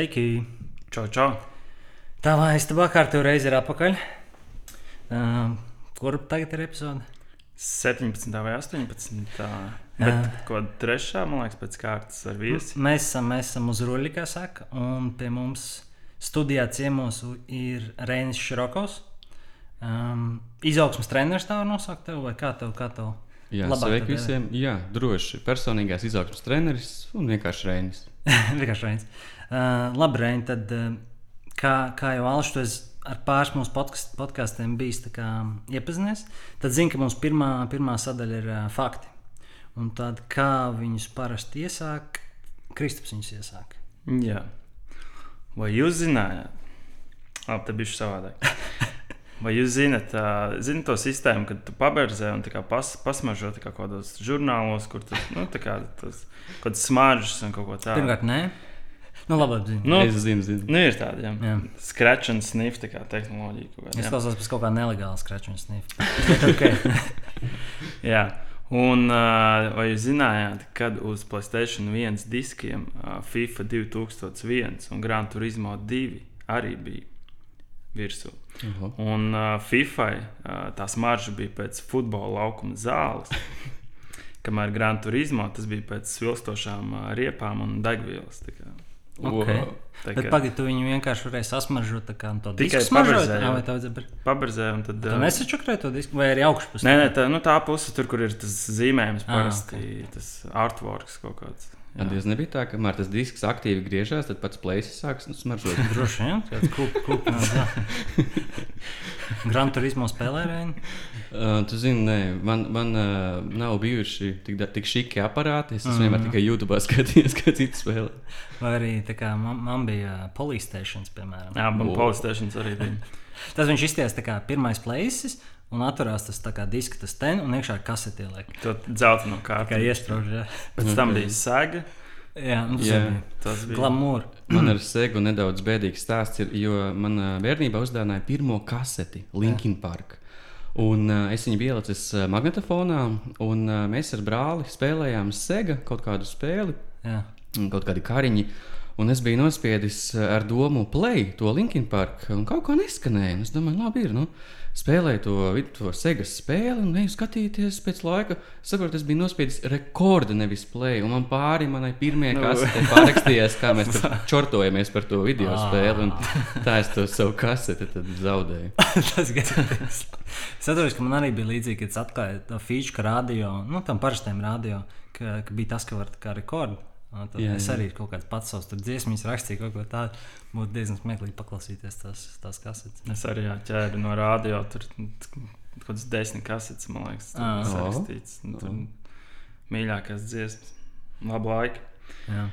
Sveiki! Čau, čau! Tā vai es tev kārtu reizi ir atpakaļ? Uh, kur tagad ir epizode? 17. vai 18. Tā. Bet ko trešā, man liekas, pēc kārtas ar viesi. Mēs esam, mēs esam uz ruļļa, kā saka, un pie mums studijā ciemos ir Reinis Šrokovs. Um, izaugsmas treneris tā var nosaukt tev, vai kā tev? Kā tev Jā, sveiki tev visiem. Jā, droši. Personīgais izaugsmas treneris un vienkārši Reinis. Vienkārši Reinis. Uh, labi, Reini, tad uh, kā, kā jau Alš, tu esi ar pāris mūsu podkast, podkāstiem bijis tā kā, iepazinies, tad zini, ka mums pirmā, pirmā sadaļa ir uh, fakti. Un tad kā viņus parasti iesāk, Kristaps viņus iesāk. Jā. Vai jūs zinājāt? Labi, tā bija savādāk. Vai jūs zināt, uh, zināt to sistēmu, kad tu paberzē un tā kā pas, pasmažo tā kā kaut kādos žurnālos, kur tur nu, tā kā tas kaut kāds smaržas un kaut ko tādu? Pirmkārt, nē. Nu, labi, zinu. Nu, es zinu, zinu. nu, ir tāda, jā. Jā. Scratch and sniff tā kā tehnoloģija. Kaut Es kāda, jā. klausos pēc kaut kā nelegāla un snifa. okay. Jā, un uh, vai jūs zinājāt, kad uz Playstation 1 diskiem uh, FIFA 2001 un Gran Turismo 2 arī bija virsū? Oho. Un uh, FIFA uh, tās maržas bija pēc futbola laukuma zāles, kamēr Gran Turismo tas bija pēc svilstošām uh, riepām un degvielas. tā kā. Okay. Tā Bet kā pagaidi, tu viņu vienkārši varēji sasmažot tā kā to Tikai. Jā, vai tā vajadzēja? bar- Paberzē un tad. Tu Uh, nesačakrēji to disku vai arī augšpus? Nē, nē, tā, nu, tā puse, tur, kur ir tas zīmējums, Ah, parasti okay. tas artworks kaut kāds. Tad jūs nebija tā, ka kamēr tas disks aktīvi griežās, tad pats plēsis sāks nu, smaržot. Droši vien, tāds kūpīgs. Gran Turismo spēlē Reini. Uh, tu zini, nē, man, man uh, nav bijuši tik, da- tik šiki aparāti. Es mm. vienmēr tikai YouTube skatījies, kā citu spēlē. Vai arī kā man, man bija polīstēšanas, piemēram. Jā, man polistēšanas arī bija. Tas viņš izties tā kā pirmais plēsis. Un atturās tas tā kā diska, tas ten un iekšā kasete ieliek. To dzeltenu Kā kārtu. iestrauž, jā. Pēc tam bija sēga. Jā, nu, Jā. bija Tas bija glamūr. Man ar segu nedaudz bēdīgs stāsts, ir, jo manā bērnībā uzdāvināja pirmo kaseti Linkin Park. Un, uh, es viņu ielicis uh, magnetofonā, un uh, mēs ar brāli spēlējām sega kaut kādu spēli, Jā. un kaut kādi kariņi. Un es biju nospiedis ar domu play to Linkin Park, un kaut kā neskanēja. Es domāju, labi, ir. Nu, spēlēju to, to segas spēli, un eju skatīties pēc laika. Saprotu, es biju nospiedis rekordu, nevis play. Un man pāri manai pirmajai Nu. kasetei pārakstījās, kā mēs čortojamies par to video Ah. spēli. Tā es to savu kaseti zaudēju. tas gadījums. Atceros, ka man arī bija atklāju to feature, ka radio, nu, tam parastiem radio, ka, ka bija tas, ka var tā kā rekordu. Un Tad Jā, es arī kaut kādas pats savus tur dziesmas rakstīju, kaut ko tādu. Būtu diezgan smieklīgi paklausīties tās, tās kasetes. Es arī jā, ķēru no rādio. Tur kaut kādas desmit kasetes, man liekas, tur Ah. sarakstīts. Un Tur mīļākās dziesmas. Labu laiku. Jā.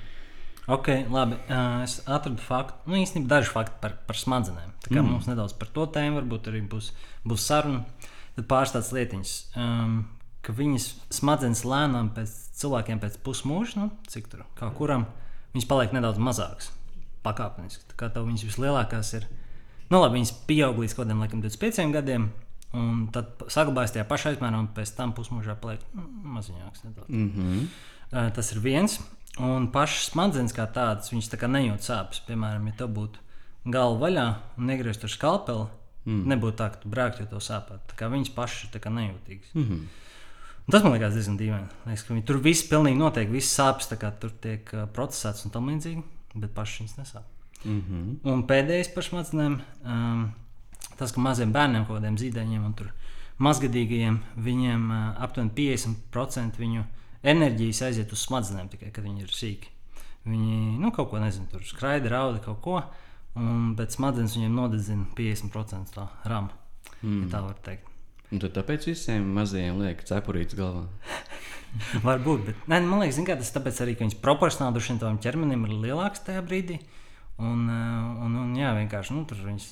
Ok, labi. Es atradu faktu, nu īstenībā dažu faktu par, par smadzenēm. Tā kā mm. mums nedaudz par to tēmu varbūt arī būs, būs saruna. Tad pāris tādas lietiņas, um, ka viņas smadzenes lēnām pēc cilvēkiem pēc pusmūža, nu, cik tur kā kuram, viņas paliek nedaudz mazākas, pakāpeniski. Tā kā tev viņas vislielākās ir, nu labi, viņas pieaug līdz kaut kādiem, laikam, 25 gadiem. Un tad saglabājas tajā pašā apmērā, un pēc tam pusmūžā paliek nu, maziņāks. Nedaudz. Mm -hmm. Uh, Tas ir viens. Un pašas smadzenes kā tādas, viņas tā kā nejūt sāpes. Piemēram, ja tev būtu galva vaļā un negrieztu ar skalpeli, mm. nebūtu tā, ka tu brāktu to sāpēt. Tā kā viņas pašas ir nejūtīgas. Mm -hmm. Tas man liekas diezgan dīvaini. Liekas, ka viņi Tur viss pilnīgi notiek, viss sāpes tur tiek procesēts un tam līdzīgi, bet pašas viņas nesāp. Mm -hmm. Un pēdējais par smadzenēm, um, tas, ka maziem bērniem, kaut kādiem zīdaiņiem un mazgadīgajiem, viņiem uh, aptuveni 50% viņu enerģijas aiziet uz smadzenēm tikai, kad viņi ir sīki. Viņi nu, kaut ko nezina, tur skraida, rauda kaut ko, un, bet smadzenes viņiem nodedzina 50% tā rama. Mm. Ja tā var teikt. Un tad tāpēc visiem mazajiem liek cepurītes galvā. Varbūt, bet nē, man liekas, zin kā, tas tāpēc arī, ka viņas proporcionāli droši vien tam ķermenim ir lielāks tajā brīdī. Un, eh, un, un jā, vienkārši nu, tur viņas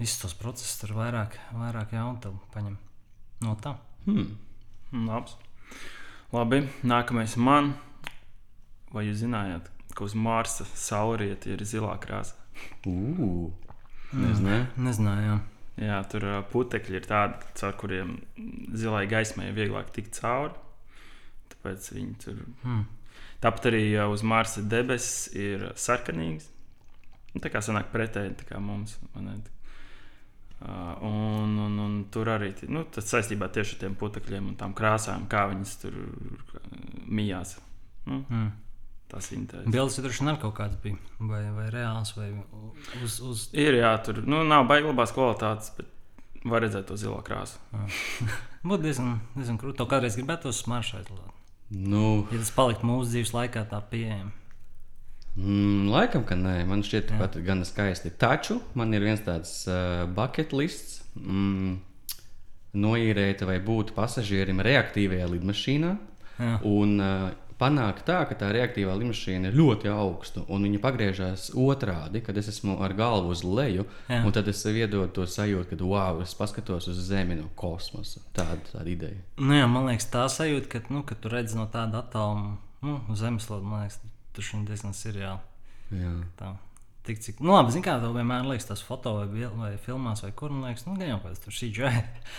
visus tos procesus tur vairāk, vairāk jaunu paņem no tā. Hmm. Mm, Labs. Labi, nākamais man. Vai jūs zinājāt, ka uz Marsa saulrieti ir zilā krāsa? Ugh, nezināju. Nezināju, jā. Tur putekļi ir tādi, caur kuriem zilai gaismai ir vieglāk tikt cauri. Tāpēc viņi tur. Hmm. Tāpat arī uz Marsa debesis ir sarkanīgas. Nu, tā kā sanāk pretēji kā mums. ne? Uh, un, un, un tur arī nu, tas saistībā tieši ar tiem putekļiem un tām krāsām, kā viņas tur mijās. Nu, Mm. Tas ir interesanti. Bildes tur arī kaut kāds bija. Vai, vai reāls, vai uz. uz... Ir jā, tur nu, nav baigi labās kvalitātes, bet var redzēt to zilo krāsu. Būtu diezgan, diezgan krūti. To kādreiz gribētu aizlādēt. Nu, Ja tas paliktu mūsu dzīves laikā, tā pieejama. mm, laikam, ka nē, man šķiet, ka pat gan skaisti. Taču man ir viens tāds uh, bucket lists. Mm, noīrēt vai būt pasažierim reaktīvajā lidmašīnā. Jā. Un uh, panāk tā, ka tā reaktīvā lidmašīna ir ļoti augsta, un viņa pagriežās otrādi, kad es esmu ar galvu uz leju. Jā. Un tad es iedodu to sajūtu, ka, wow, es paskatos uz Zemi no kosmosa. Tāda, tāda ideja. Nu, jā, man liekas, tā sajūta, ka, nu, ka tu redz no tāda attāluma, nu, uz zemeslādes, man liekas, tas ir diezgan seriāli. Jā. Tā. Tik, cik, nu, labi, kā tev vienmēr liekas, tas foto vai, vai filmās, vai kur, man liekas, nu, gan jau kāds tur šī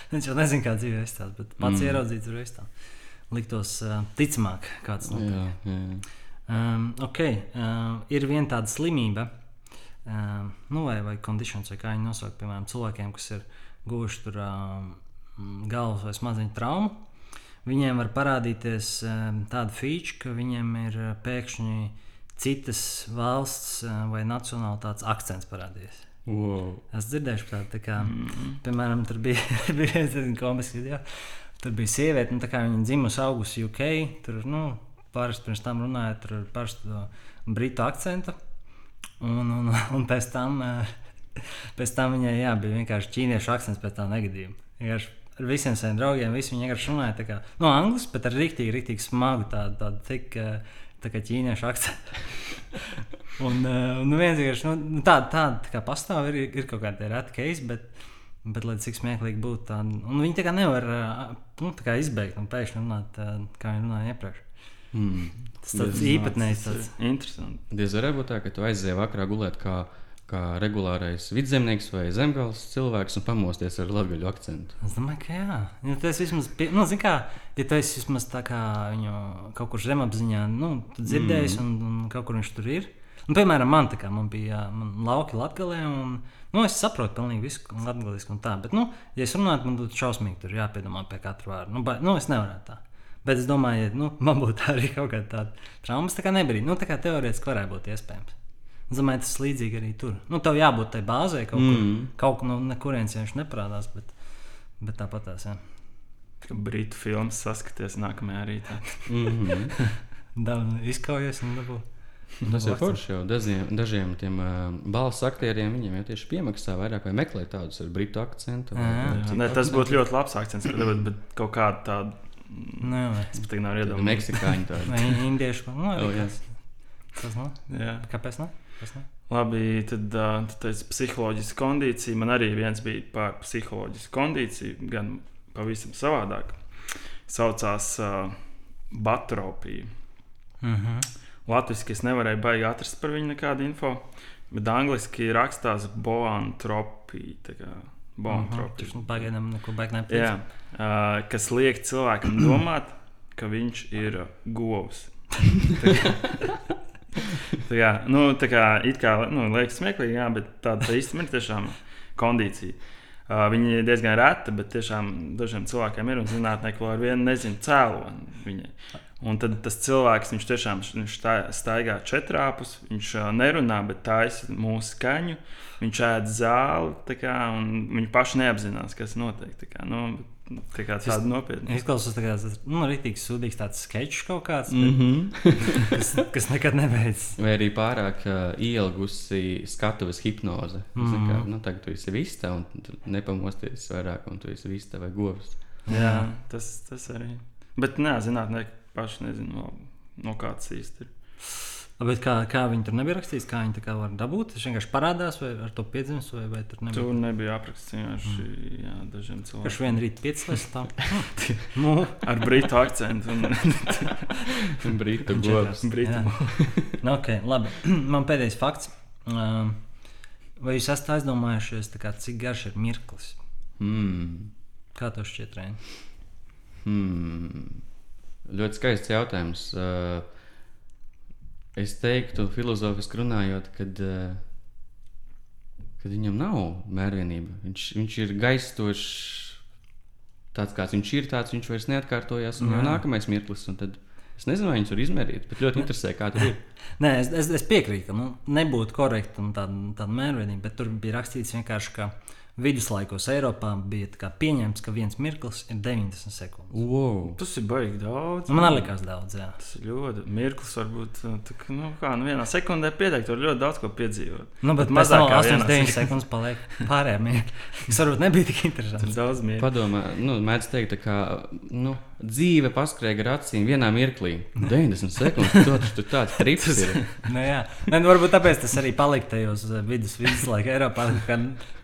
Viņš jau nezina, kā dzīvē izstāsta, bet pats mm. ieraudzīt tur izstāsta. Liktos uh, ticamāk, kāds Jā, jā. Um, ok, um, ir viena tāda slimība, um, nu, vai, vai konditions, vai kā viņi nosauc, piemēram, cilvēkiem, kas ir guvuši tur um, galvas vai smadzeņu traumu. Viņiem var parādīties um, tāda feature, ka viņiem ir uh, pēkšņi citas valsts uh, vai nacionālitātes akcents parādījies. Wow. Es dzirdēju par tādu, tā kā, mm. piemēram, tur bija, bija viens komisks video. Tur bija sieviete, nu, tā viņa dzimusi augusi UK. Tur, nu, parasti pirms tam runāja ar parastu britu akcentu. Un, un, un pēc tam, eh, pēc tam viņai jā, bija vienkārši ķīniešu akcents pēc tā negadījuma. Vienkārši Ar visiem saviem draugiem, visi viņi vienkārši runāja tā kā no angļu, bet ar rīktīgi, rīktīgi smagu tādu, tādu tik, eh, tā kā ķīniešu akcentu. Un uh, nu, vienkārši nu, nu, tāda, tāda tā kā pastāv, ir, ir kaut kāda reta case, bet, bet lai cik smieklīgi būtu, tā, un viņi tā kā nevar nu, tā kā izbeigt un pēkšņi runāt, kā viņi runāja iepriekš. Mm. Tas tāds īpatnējs. Tas interesanti. Diez varētu būt tā, ka tu aizēji vakarā gulēt kā, kā regulārais vidzemnieks vai zemgāles cilvēks un pamosties ar latgaļu akcentu. Es domāju, ka jā. Ja tas vismaz, pie, nu, zini kā, ja tu esi vismaz tā kā viņu kaut kur zemapziņā, nu, tu dzirdējis, mm. un, un kaut kur viņš tur ir. Nu, piemēram, man tā kā man bija man lauki latgalē, un nu, es saprotu pilnīgi visu latgaliski un tā. Bet, nu, ja es runātu, man būtu šausmīgi tur jāpiedomā pie katra vārda. Nu, ba, nu, es nevarētu tā. Bet es domāju, ja nu, man būtu arī kaut kāda tāda trauma. Es tā kā nebrīdu. Nu, tā kā teorētiski varētu būt iespējams. Es domāju, tas ir līdzīgi arī tur. Nu, tev jābūt tai bāzē kaut kur. Mm. Kaut kur no kurienes viņš neparādās, bet, bet tāpat tās. Jā. Ka Britu filmas saskaties nākamajā rītā. Mm -hmm. Izkaujies un dabū. Tas ir forši jau dažiem, dažiem tiem uh, balss aktieriem. Viņiem jau tieši piemaksā vairāk vai meklē tādus ar britu akcentu. vai- Jā. Jā, ne, tas būtu ļoti labs akcents, dabūt, bet kaut kāda tāda. Vai- Es pat nevaru iedomāties. Meksikāņi tādi. vai indiešu. Nu, Oh, arī jā. kas. Tas nav. Jā. Kāpēc ne? Kas ne? Labi, tad uh, tu teici psiholoģiska kondīcija. Man arī viens bija par psiholoģisku kondīciju, gan pavisam savādāk. Saucās uh, batropija. Mhm. Latvijas es nevarēju baigi atrast par viņu nekādu info, bet angliski rakstās boantropija. Boantropija. Tas nu, pagaidām neko baigi Jā, nepieņem. uh, kas liek cilvēkam domāt, ka viņš ir uh, govs. Tā kā- nu, tā kā it kā nu, liekas smieklīgi, jā, bet tāda tā īstenībā ir tiešām kondīcija. Uh, viņi ir diezgan reti, bet tiešām dažiem cilvēkiem ir un zinātnieki vēl ar vienu nezinu cēloni viņai. Un tad tas cilvēks, viņš tiešām viņš stā- staigā četrāpus, viņš nerunā, bet taisa mūsu skaņu. Viņš ēd zāli, tā kā, un viņi paši neapzinās, kas notiek. Tā kā, nu, tā kā tāda nopietna. Izklausās tā kā tas nu, rītīgs, sūdīgs tāds sketčs kaut kāds, Mm mm. -hmm. kas, kas nekad nebeidzas. Vai arī pārāk uh, ielgusi skatuves hipnoze. Mm. Mhm. Kā, nu, tagad tu esi vista un tu nepamosties vairāk, un tu esi vista vai govs. Jā, tas, tas arī. Bet, nē, zinātnieki paši nezina, no, no kāds īsti ir. Bet kā, kā viņi tur nebija rakstīts, kā viņi tā kā var dabūt? Tas vienkārši parādās, vai ar to piedzimst, vai, vai tur nebija. Tur nebija aprakstīts vienkārši jā, dažiem Kurš cilvēkiem. vien rīt piecēlās tā? nu, Ar britu akcentu. Un, Viņš govs. britu. Jā. nu, okay, labi. Man pēdējais fakts. Um, vai jūs esat aizdomājušies, kā, cik garš ir mirklis? Mm. Kā tev šķiet, Reini? Hmm. Ļoti skaists jautājums. Uh, es teiktu, filozofiski runājot, kad uh, kad viņam nav mērvienība. Viņš, viņš ir gaistošs, tāds kāds viņš ir, tāds viņš vairs neatkārtojas. Un jau nākamais mirklis, un tad es nezinu, vai viņus var izmērīt, bet ļoti interesē, kā tur ir. Nē, es, es, es piekrītu, ka nu, nebūtu korekta tāda, tāda mērvienība, bet tur bija rakstīts vienkārši, ka viduslaikos Eiropā bija tā kā pieņemts, ka viens mirklis ir 90 sekundes. Wow. Tas ir baigi daudz. Nu, man likās daudz, jā. Tas ir ļoti mirklis, varbūt uh, tā, kā, nu, kā, nu, vienā sekundē pieteikt, var ļoti daudz ko piedzīvot. Nu, bet Pat mazāk kā kā vienā 8-9 sekundes paliek pārējā mirkli. Tas varbūt nebija tik interesanti. daudz mieru. Padomā, nu, mēdz teikt, tā kā nu, dzīve paskrēja ar acīm vienā mirklī. 90 sekundes, tas tur tāds trips ir. Nu, jā, Nē, nu, varbūt tāpēc tas arī palika tajos eh, vidus, viduslaika Eiropā, ka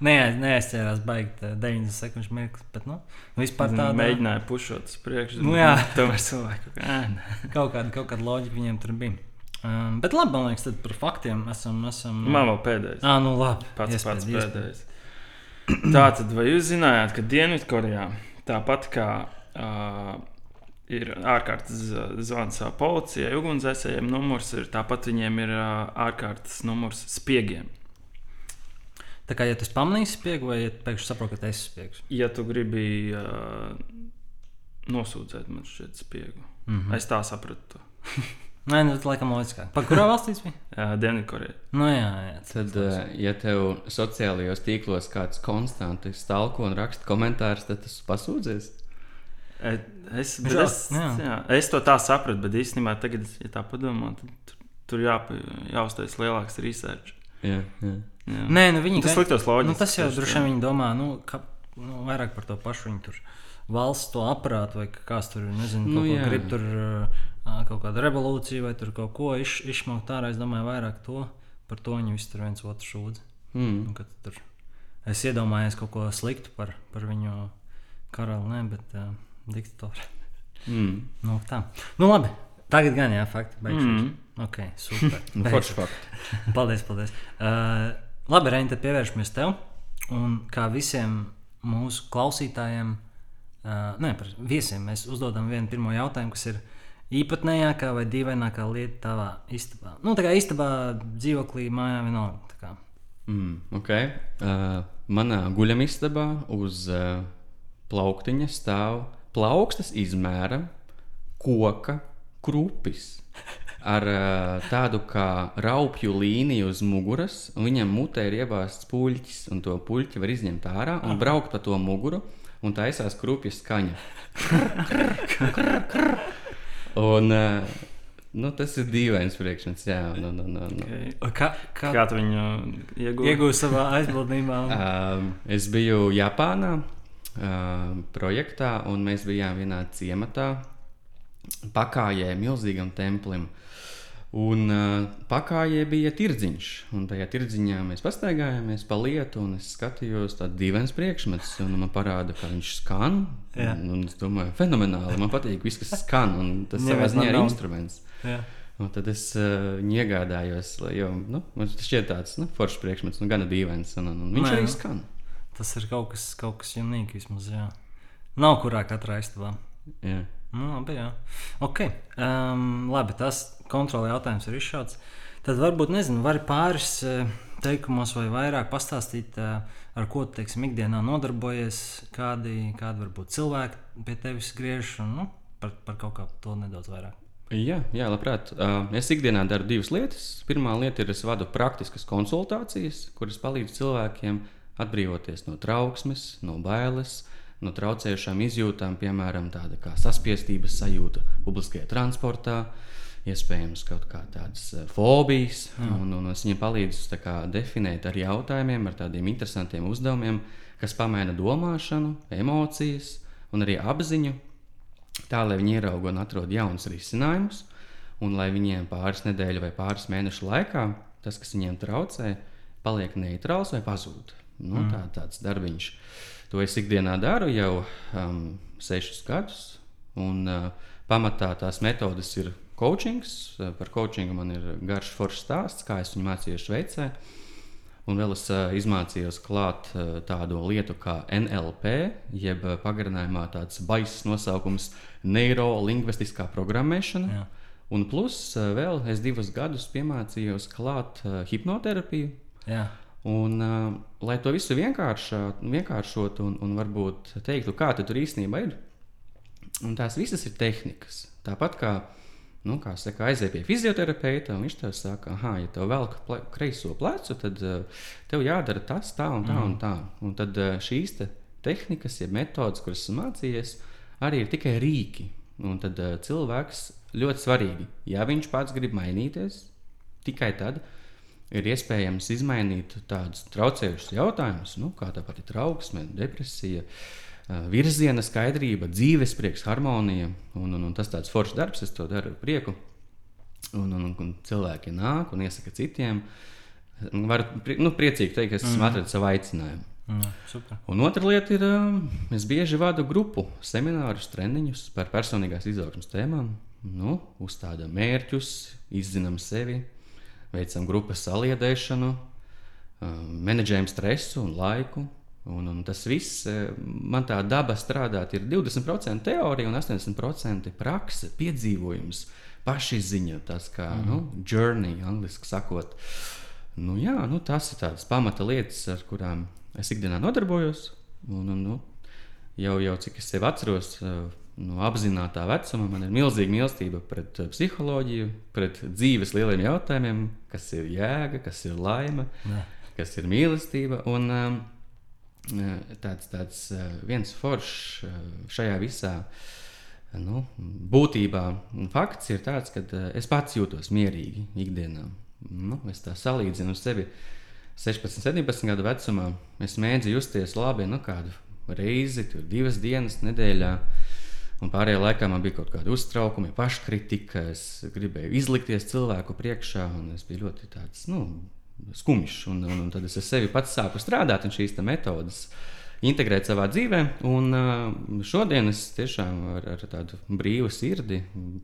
neaiz, neaizķērās baigt eh, 90 sekundžu mirklis. Bet, nu, vispār tāda Mēģināja pušot uz priekšu. Nu, jā. Tomēr cilvēku kaut kāda, kaut kāda loģika viņiem tur bija. Um, bet labi, man liekas, tad par faktiem esam. esam Man vēl pēdējais. Ah, nu labi. Pats Iespēja, pats pēdējais. Tā tad, vai jūs zinājāt, ka Dienvidkorejā tāpat kā uh, ir ārkārtas zvans uh, policijai, ugunsdzēsējiem numurs, ir tāpat viņiem ir uh, ārkārtas numurs spiegiem. Tā kā ja tu esi pamanījis spiegu, vai ja pēkšņi saproti, ka tas ir spiegs. Ja tu gribi uh, nosūdzēt man šeit spiegu, Mm -hmm. es tā sapratu. Nē, nu, tas laikam loģiskāk. Par kurā valstī tas bija? Uh, Dienvidkorejā. Nu, jā, jā. Tad, eh, ja tev sociālajos tīklos kāds konstanti stalko un raksta komentārus, tad tas pasūdzies. Es, Žēl, es, jā. jā, es to tā sapratu, bet īstenībā, tagad, ja tā padomā, tad tur, tur jāpa, jāuztais lielāks research. Jā, jā. Jā. Nē, nu viņi Tas gan- sliktos loģiski. Nu, tas jau droši vien viņi domā, nu, ka, nu, vairāk par to pašu viņi tur valsts to aparātu vai kāds tur, nezinu, Nu, nu, jā. grib tur kaut kādu revolūciju vai tur kaut ko iš, izšmaukt ārā. Es domāju, vairāk to par to viņi visi tur viens otru šūdz. Mm. Nu, tur es iedomājos kaut ko sliktu par, par viņu karali, ne, bet uh, diktatoru. Mm. Nu, tā. Nu, labi. Tagad gan jā, fakti. Beigšos. Mm. Ok, super. Nu, forši fakti. Paldies, paldies. Uh, labi, Reini, tad pievēršamies tev. Un kā visiem mūsu klausītājiem, uh, ne par viesiem, mēs uzdodam vienu pirmo jautājumu, kas ir īpatnējākā vai dīvainākā lieta tavā istabā. Nu, tā kā istabā, dzīvoklī, mājā vienalga. Mm, okay. uh, manā guļamistabā uz uh, plauktiņa stāv plaukstas izmēra koka krupis. Ar tādu kā raupju līniju uz muguras, un viņam mutē ir iebāzts puļķis, un to puļķi var izņemt ārā un braukt pa to muguru, un taisās krupjas skaņa. un, nu, tas ir dīvains priekšmets, jā. Nu, nu, nu, nu. Okay. Kā, kā, Kā tu viņu iegūsi? iegūst savā aizbildnībā? Um, es biju Japānā projektā, un mēs bijām vienā ciematā, pakājē milzīgam templim. Un uh, pakājē bija tirdziņš, un tajā tirdziņā mēs pastaigājāmies pa lietu, un es skatījos tādu dīvainu priekšmetu, un man parāda, ka viņš skan. Jā. Un, un es domāju, fenomenāli. Man patīk, viss, kas skan, un tas savā ziņā ir instruments. Jā. Un tad es uh, iegādājos, jo nu, man tas šķiet tāds nu, foršs priekšmets, nu, gana dīvains. Un, un, un viņš Nē, arī nu. skan. Tas ir kaut kas, kaut kas uniks vismaz. Jā. Nav kurā katrā istabā. Jā. Nu, labi, jā. Ok. Um, labi, tas kontrola jautājums ir izšauts. Tad varbūt, nezinu, vari pāris eh, teikumos vai vairāk pastāstīt, eh, ar ko tu, teiksim, ikdienā nodarbojies, kādi, kādi varbūt cilvēki pie tevis griež, un nu, par, par kaut kā to nedaudz vairāk. Jā, jā, labprāt. Uh, Es ikdienā daru divas lietas. Pirmā lieta ir, es vadu praktiskas konsultācijas, kuras palīdz cilvēkiem atbrīvoties no trauksmes, no bailes, no traucējušām izjūtām, piemēram, tāda kā saspiestības sajūta publiskajā transportā, iespējams, kaut kā tādas eh, fobijas. Un, un es viņiem palīdzu definēt ar jautājumiem, ar tādiem interesantiem uzdevumiem, kas pamaina domāšanu, emocijas un arī apziņu tā, lai viņi ierauga un atrod jaunus risinājumus, un lai viņiem pāris nedēļu vai pāris mēnešu laikā tas, kas viņiem traucē, paliek neitrāls vai pazūd. Nu, tā, tāds darbiņš. To es ikdienā daru jau um, sešus gadus, un uh, pamatā tās metodes ir coaching. Par coachingu man ir garš foršs stāsts, kā es viņu mācījos Šveicē. Un vēl es uh, izmācījos klāt uh, tādu lietu kā NLP, jeb uh, pagarinājumā tāds baiss nosaukums - neirolingvistiskā programmēšana. Jā. Un plus uh, vēl es divus gadus piemācījos klāt uh, hipnoterapiju. Jā. Un, uh, lai to visu vienkāršotu un, un varbūt teiktu, kā tur īstenībā ir, un tās visas ir tehnikas. Tāpat kā, nu, kā saka, aiziet pie fizioterapeita, un viņš tev saka, ah, ja tev velk kreiso plecu, tad uh, tev jādara tas, tā un tā mm. un tā. Un tad uh, šīs te tehnikas, jeb metodas, kuras esmu mācījies, arī ir tikai rīki. Un tad uh, cilvēks ļoti svarīgi, ja viņš pats grib mainīties, tikai tad ir iespējams izmainīt tādus traucējušus jautājumus, nu, kā tāpat ir trauksme, depresija, virziena skaidrība, dzīves prieks, harmonija. Un, un, un tas tāds foršs darbs, es to daru ar prieku. Un, un, un cilvēki nāk un iesaka citiem. Varu nu, priecīgi teikt, ka es esmu mm. atradzis savu aicinājumu. Mm, un otra lieta ir, es bieži vadu grupu seminārus, treniņus par personīgās izaugsmas tēmām. Nu, uzstādām mērķus, izzinām sevi, veicam grupas saliedēšanu, menedžējam stresu un laiku. Un, un tas viss man tā daba strādāt ir 20% teorija un 80% prakse, piedzīvojums, pašizziņa, tas kā mm. nu, journey, angļuiski sakot. Nu, jā, nu, tas ir tādas pamata lietas, ar kurām es ikdienā nodarbojos. Un, un, nu, jau, jau cik es sev atceros, no apzināta vecuma man ir milzīga mīlestība pret uh, psiholoģiju, pret dzīves lieliem jautājumiem, kas ir jēga, kas ir laime, ne. kas ir mīlestība. Un, um, uh, tāds, tāds uh, viens foršs šajā visā nu, būtībā fakts ir tāds, ka es pats jūtos mierīgi ikdienā. Nu, es tā salīdzinu sevi 16, 17 gadu vecumā. Es mēģinu justies labi nu, kādu reizi, divas dienas nedēļā. Un pārējā laikā man bija kaut kāda uztraukuma, paškritika. Es gribēju izlikties cilvēku priekšā, un es biju ļoti tāds, nu, skumjš. Un, un, un tad es sevi pats sāku strādāt un šīs metodes integrēt savā dzīvē. Un šodien es tiešām ar, ar tādu brīvu sirdi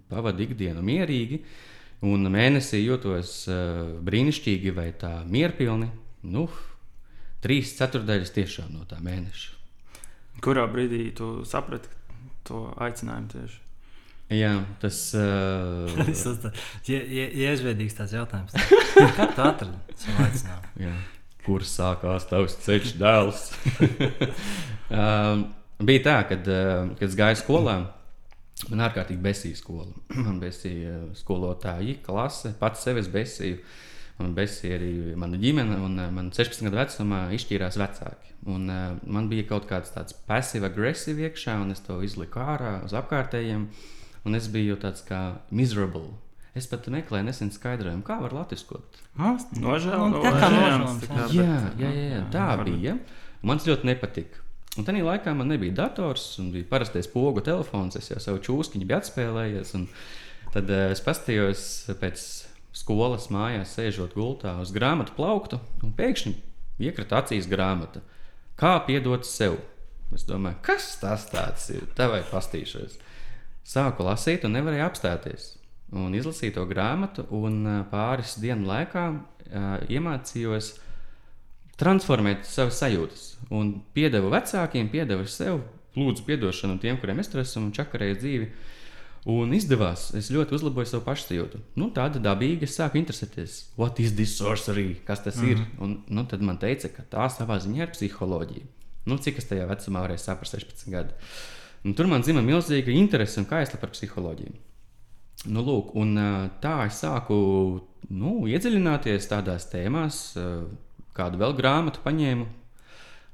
pavadu ikdienu mierīgi. Un mēnesī jūtos brīnišķīgi vai tā mierpilni. Nu, trīs ceturdaļas tiešām no tā mēneša. Kurā brīdī tu saprati, to aicinājumu tieši. Jā, tas uh... ir iesvēdīgs tāds jautājums. Kā tu atradi savu aicinājumu? Kur sākās tavs ceļš, dēls? uh, bija tā, kad, uh, kad es gāju skolā. Man ārkārtīgi besīja skola. Man besīja skolotāji, klase, pats sevi besīju. Uh, Man besīja arī mana ģimene, un uh, man 16 gadu vecumā izšķīrās vecāki. Un, uh, man bija kaut kāds tāds pasīvs-agresīvs iekšā, un es to izliku ārā uz apkārtējiem. Un es biju tāds kā miserable. Es pat meklēju nesen skaidrojumu, kā var latviskot. Nožēlojams. Jā, jā, jā, jā, tā bija. Man tas ļoti nepatika. Un tajā laikā man nebija dators, un bija parastais pogu telefons. Es jau savu čūskiņu biju atspēlējies. Tad uh, es paskatījos pēc skolas mājās, sēžot gultā uz grāmatu plauktu, un pēkšņi iekrita acīs grāmata. Kā piedot sev? Es domāju, kas tas ir? Tev vajag pastīšos. Sāku lasīt, un nevarēju apstāties. Un izlasīju to grāmatu, un pāris dienu laikā uh, iemācījos transformēt savas sajūtas. Un piedevu vecākiem, piedevu sev, lūdzu, atdošanu tiem, kuriem es tur esmu un čakarēju dzīvi. Uh, Un izdevās, es ļoti uzlaboju savu pašsajūtu. Nu, tāda dabīga, es sāku interesēties, what is this sorcery, kas tas mm -hmm. ir. Mhm. Un, nu, tad man teica, ka tā savā ziņā ir psiholoģija. Nu, cik es tajā vecumā varēju saprast, 16 gadu. Un tur man zina milzīga interese un kaisla par psiholoģiju. Nu, lūk, un, tā es sāku nu, iedziļināties tādās tēmās, kādu vēl grāmatu paņēmu.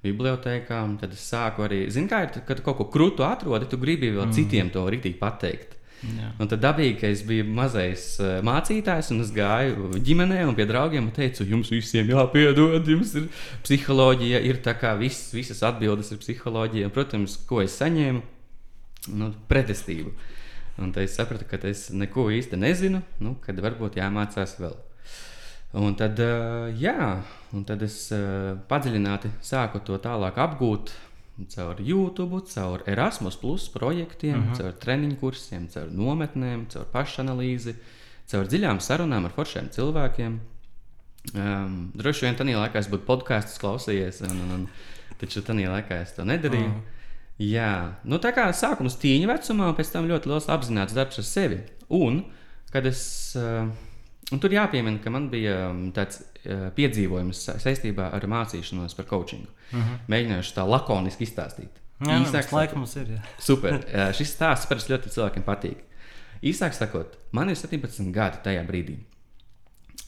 Bibliotēkā, tad es sāku arī, zinu, kā ir, kad kaut ko krūtu atrodi, tu gribi vēl mm. citiem to rītīgi pateikt. Un tad dabīgi, ka es biju mazais uh, mācītājs, un es gāju ģimenē un pie draugiem un teicu, jums visiem jāpiedod, jums ir psiholoģija, ir tā kā viss, visas atbildes ir psiholoģija. Un, protams, ko es saņēmu? Nu, pretestību. Un tad es sapratu, ka es neko īsti nezinu, nu, kad varbūt jāmācās vēl. Un tad, uh, jā, un tad es uh, padziļināti sāku to tālāk apgūt caur YouTube, caur Erasmus, Plus projektiem, uh mhm. -huh. caur treniņu kursiem, caur nometnēm, caur pašanalīzi, caur dziļām sarunām ar foršiem cilvēkiem. Um, droši vien tajā laikā es būtu podkāstus klausījies, un, un, un, taču tajā laikā es to nedarīju. Uh -huh. Jā, nu, tā kā sākums tīņa vecumā, pēc tam ļoti liels apzināts darbs ar sevi. Un, kad es uh, Un tur jāpiemina, ka man bija um, tāds piedzīvojums sa- saistībā ar mācīšanos par coachingu. Uh -huh. Mēģināšu tā lakoniski izstāstīt. Mhm. Jā, Īsāk tas laikam mums ir. Jā. Super. Uh, Šis stāsts parasti ļoti cilvēkiem patīk. Īsāk sakot, man ir 17 gadi tajā brīdī.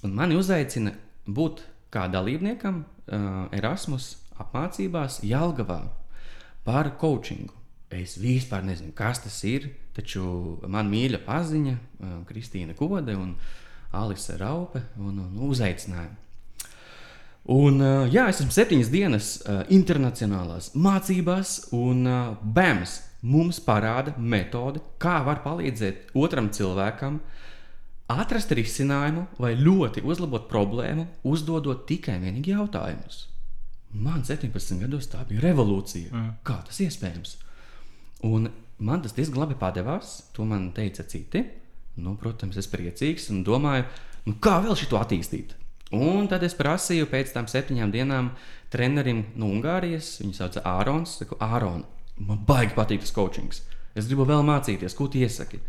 Un mani uzaicina būt kā dalībniekam uh, Erasmus apmācībās Jālgavā par coachingu. Es vispār nezinu, kas tas ir, taču man mīļa paziņa, uh, Kristīna Kode un Alise Raupe, un, un uzaicināja. Un, uh, jā, es esmu septiņas dienas uh, internacionālās mācībās, un uh, BEMS mums parāda metodi, kā var palīdzēt otram cilvēkam atrast risinājumu vai ļoti uzlabot problēmu, uzdodot tikai vienīgi jautājumus. Man 17 gados tā bija revolūcija. Mm. Kā tas iespējams? Un man tas diezgan labi padevās. To man teica citi. Nu, protams, es priecīgs un domāju, nu, kā vēl šo attīstīt. Un tad es prasīju pēc tam septiņām dienām trenerim no Ungārijas. Viņu sauc Ārons. Es saku, Āron, man baigi patīk tas coachings. Es gribu vēl mācīties, ko tu iesaki.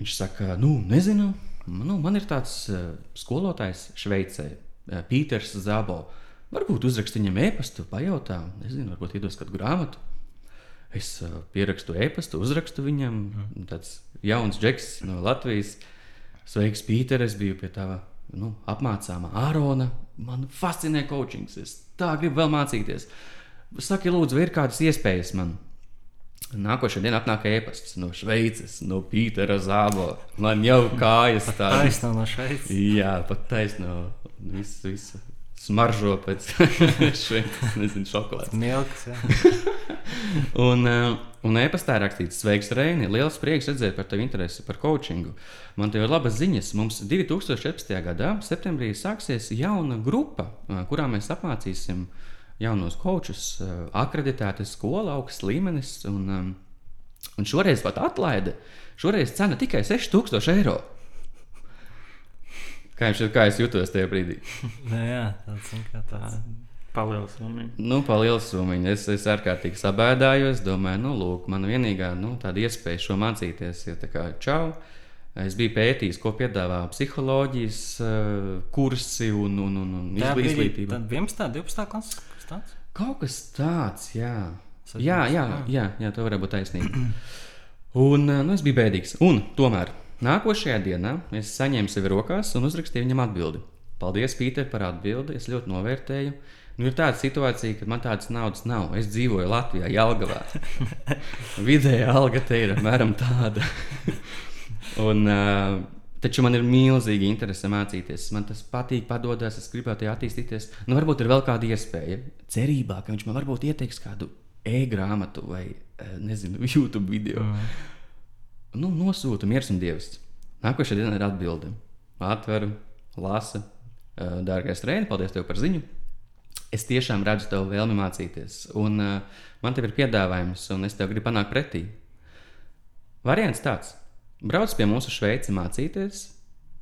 Viņš saka, nu, nezinu. Nu, man ir tāds uh, skolotājs Šveicē, uh, Pīters Zabo. Varbūt uzrakst viņam e-pastu, pajautā, nezinu, varbūt iedos kādu grāmatu. Es uh, pierakstu e-pastu, uzrakstu viņam. Tāds jauns džeks no Latvijas. Sveiks, Pīter, es biju pie tā nu, apmācāmā Ārona. Man fascinē coachings. Es tā gribu vēl mācīties. Saki, lūdzu, ir kādas iespējas man? Nākošais dienā atnāk e-pasts no Šveices, no Pītera Zābo. Man jau kājas tādas. Taisnā no šeit. Jā, pat taisno. Visu, visu smaržo pēc šveices, nezinu, šokolādes. Milks. Un, uh, un e-pastā rakstīts, sveiks, Reini. Liels prieks redzēt par tevi interesi par coachingu. Man te ir labas ziņas. Mums 2014. gadā, septembrī, sāksies jauna grupa, uh, kurā mēs apmācīsim jaunos kočus, uh, akreditēta skola, augsts līmenis. Un, un šoreiz pat atlaide. Šoreiz cena tikai 6000 eiro. Kā jums šķiet, kā es jutos tajā brīdī? Nē, jā, tāds ir kā tāds. Palielināt summu. Nu, Palielināt summu. Es, es ārkārtīgi sabēdājos. Domāju, nu, lūk, man vienīgā nu, tāda iespēja šo mācīties ir tā kā čau. Es biju pētījis, ko piedāvā psiholoģijas uh, kursi un, un, un, un Tā bija izglītība. tad 11. 12. klases. kas tāds? Kaut kas tāds, jā. Septiņas, Jā, jā, jā. jā, jā tā varētu būt taisnība. Un uh, nu, es biju bēdīgs. Un tomēr nākošajā dienā es saņēmu sevi rokās un uzrakstīju viņam atbildi. Paldies, Pīter, par atbildi. Es ļoti novērtēju. Nu, ir tāda situācija, ka man tādas naudas nav. Es dzīvoju Latvijā, Jālgavā. Vidēja alga te ir apmēram tāda. un, uh, taču man ir milzīgi interese mācīties. Man tas patīk, padodas, es gribētu attīstīties. Nu, varbūt ir vēl kāda iespēja. Cerībā, ka viņš man varbūt ieteiks kādu e-grāmatu vai nezinu, YouTube video. Mm. Nu, nosūta miers un dievs. Nākošais dienā ir atbilde. Atveru, lasa. Eh, Dārgais trēni, paldies tev par ziņu. Es tiešām redzu tavu vēlmi mācīties. Un uh, man te ir piedāvājums, un es tev gribu panākt pretī. Variants tāds. Brauc pie mums uz Šveici mācīties,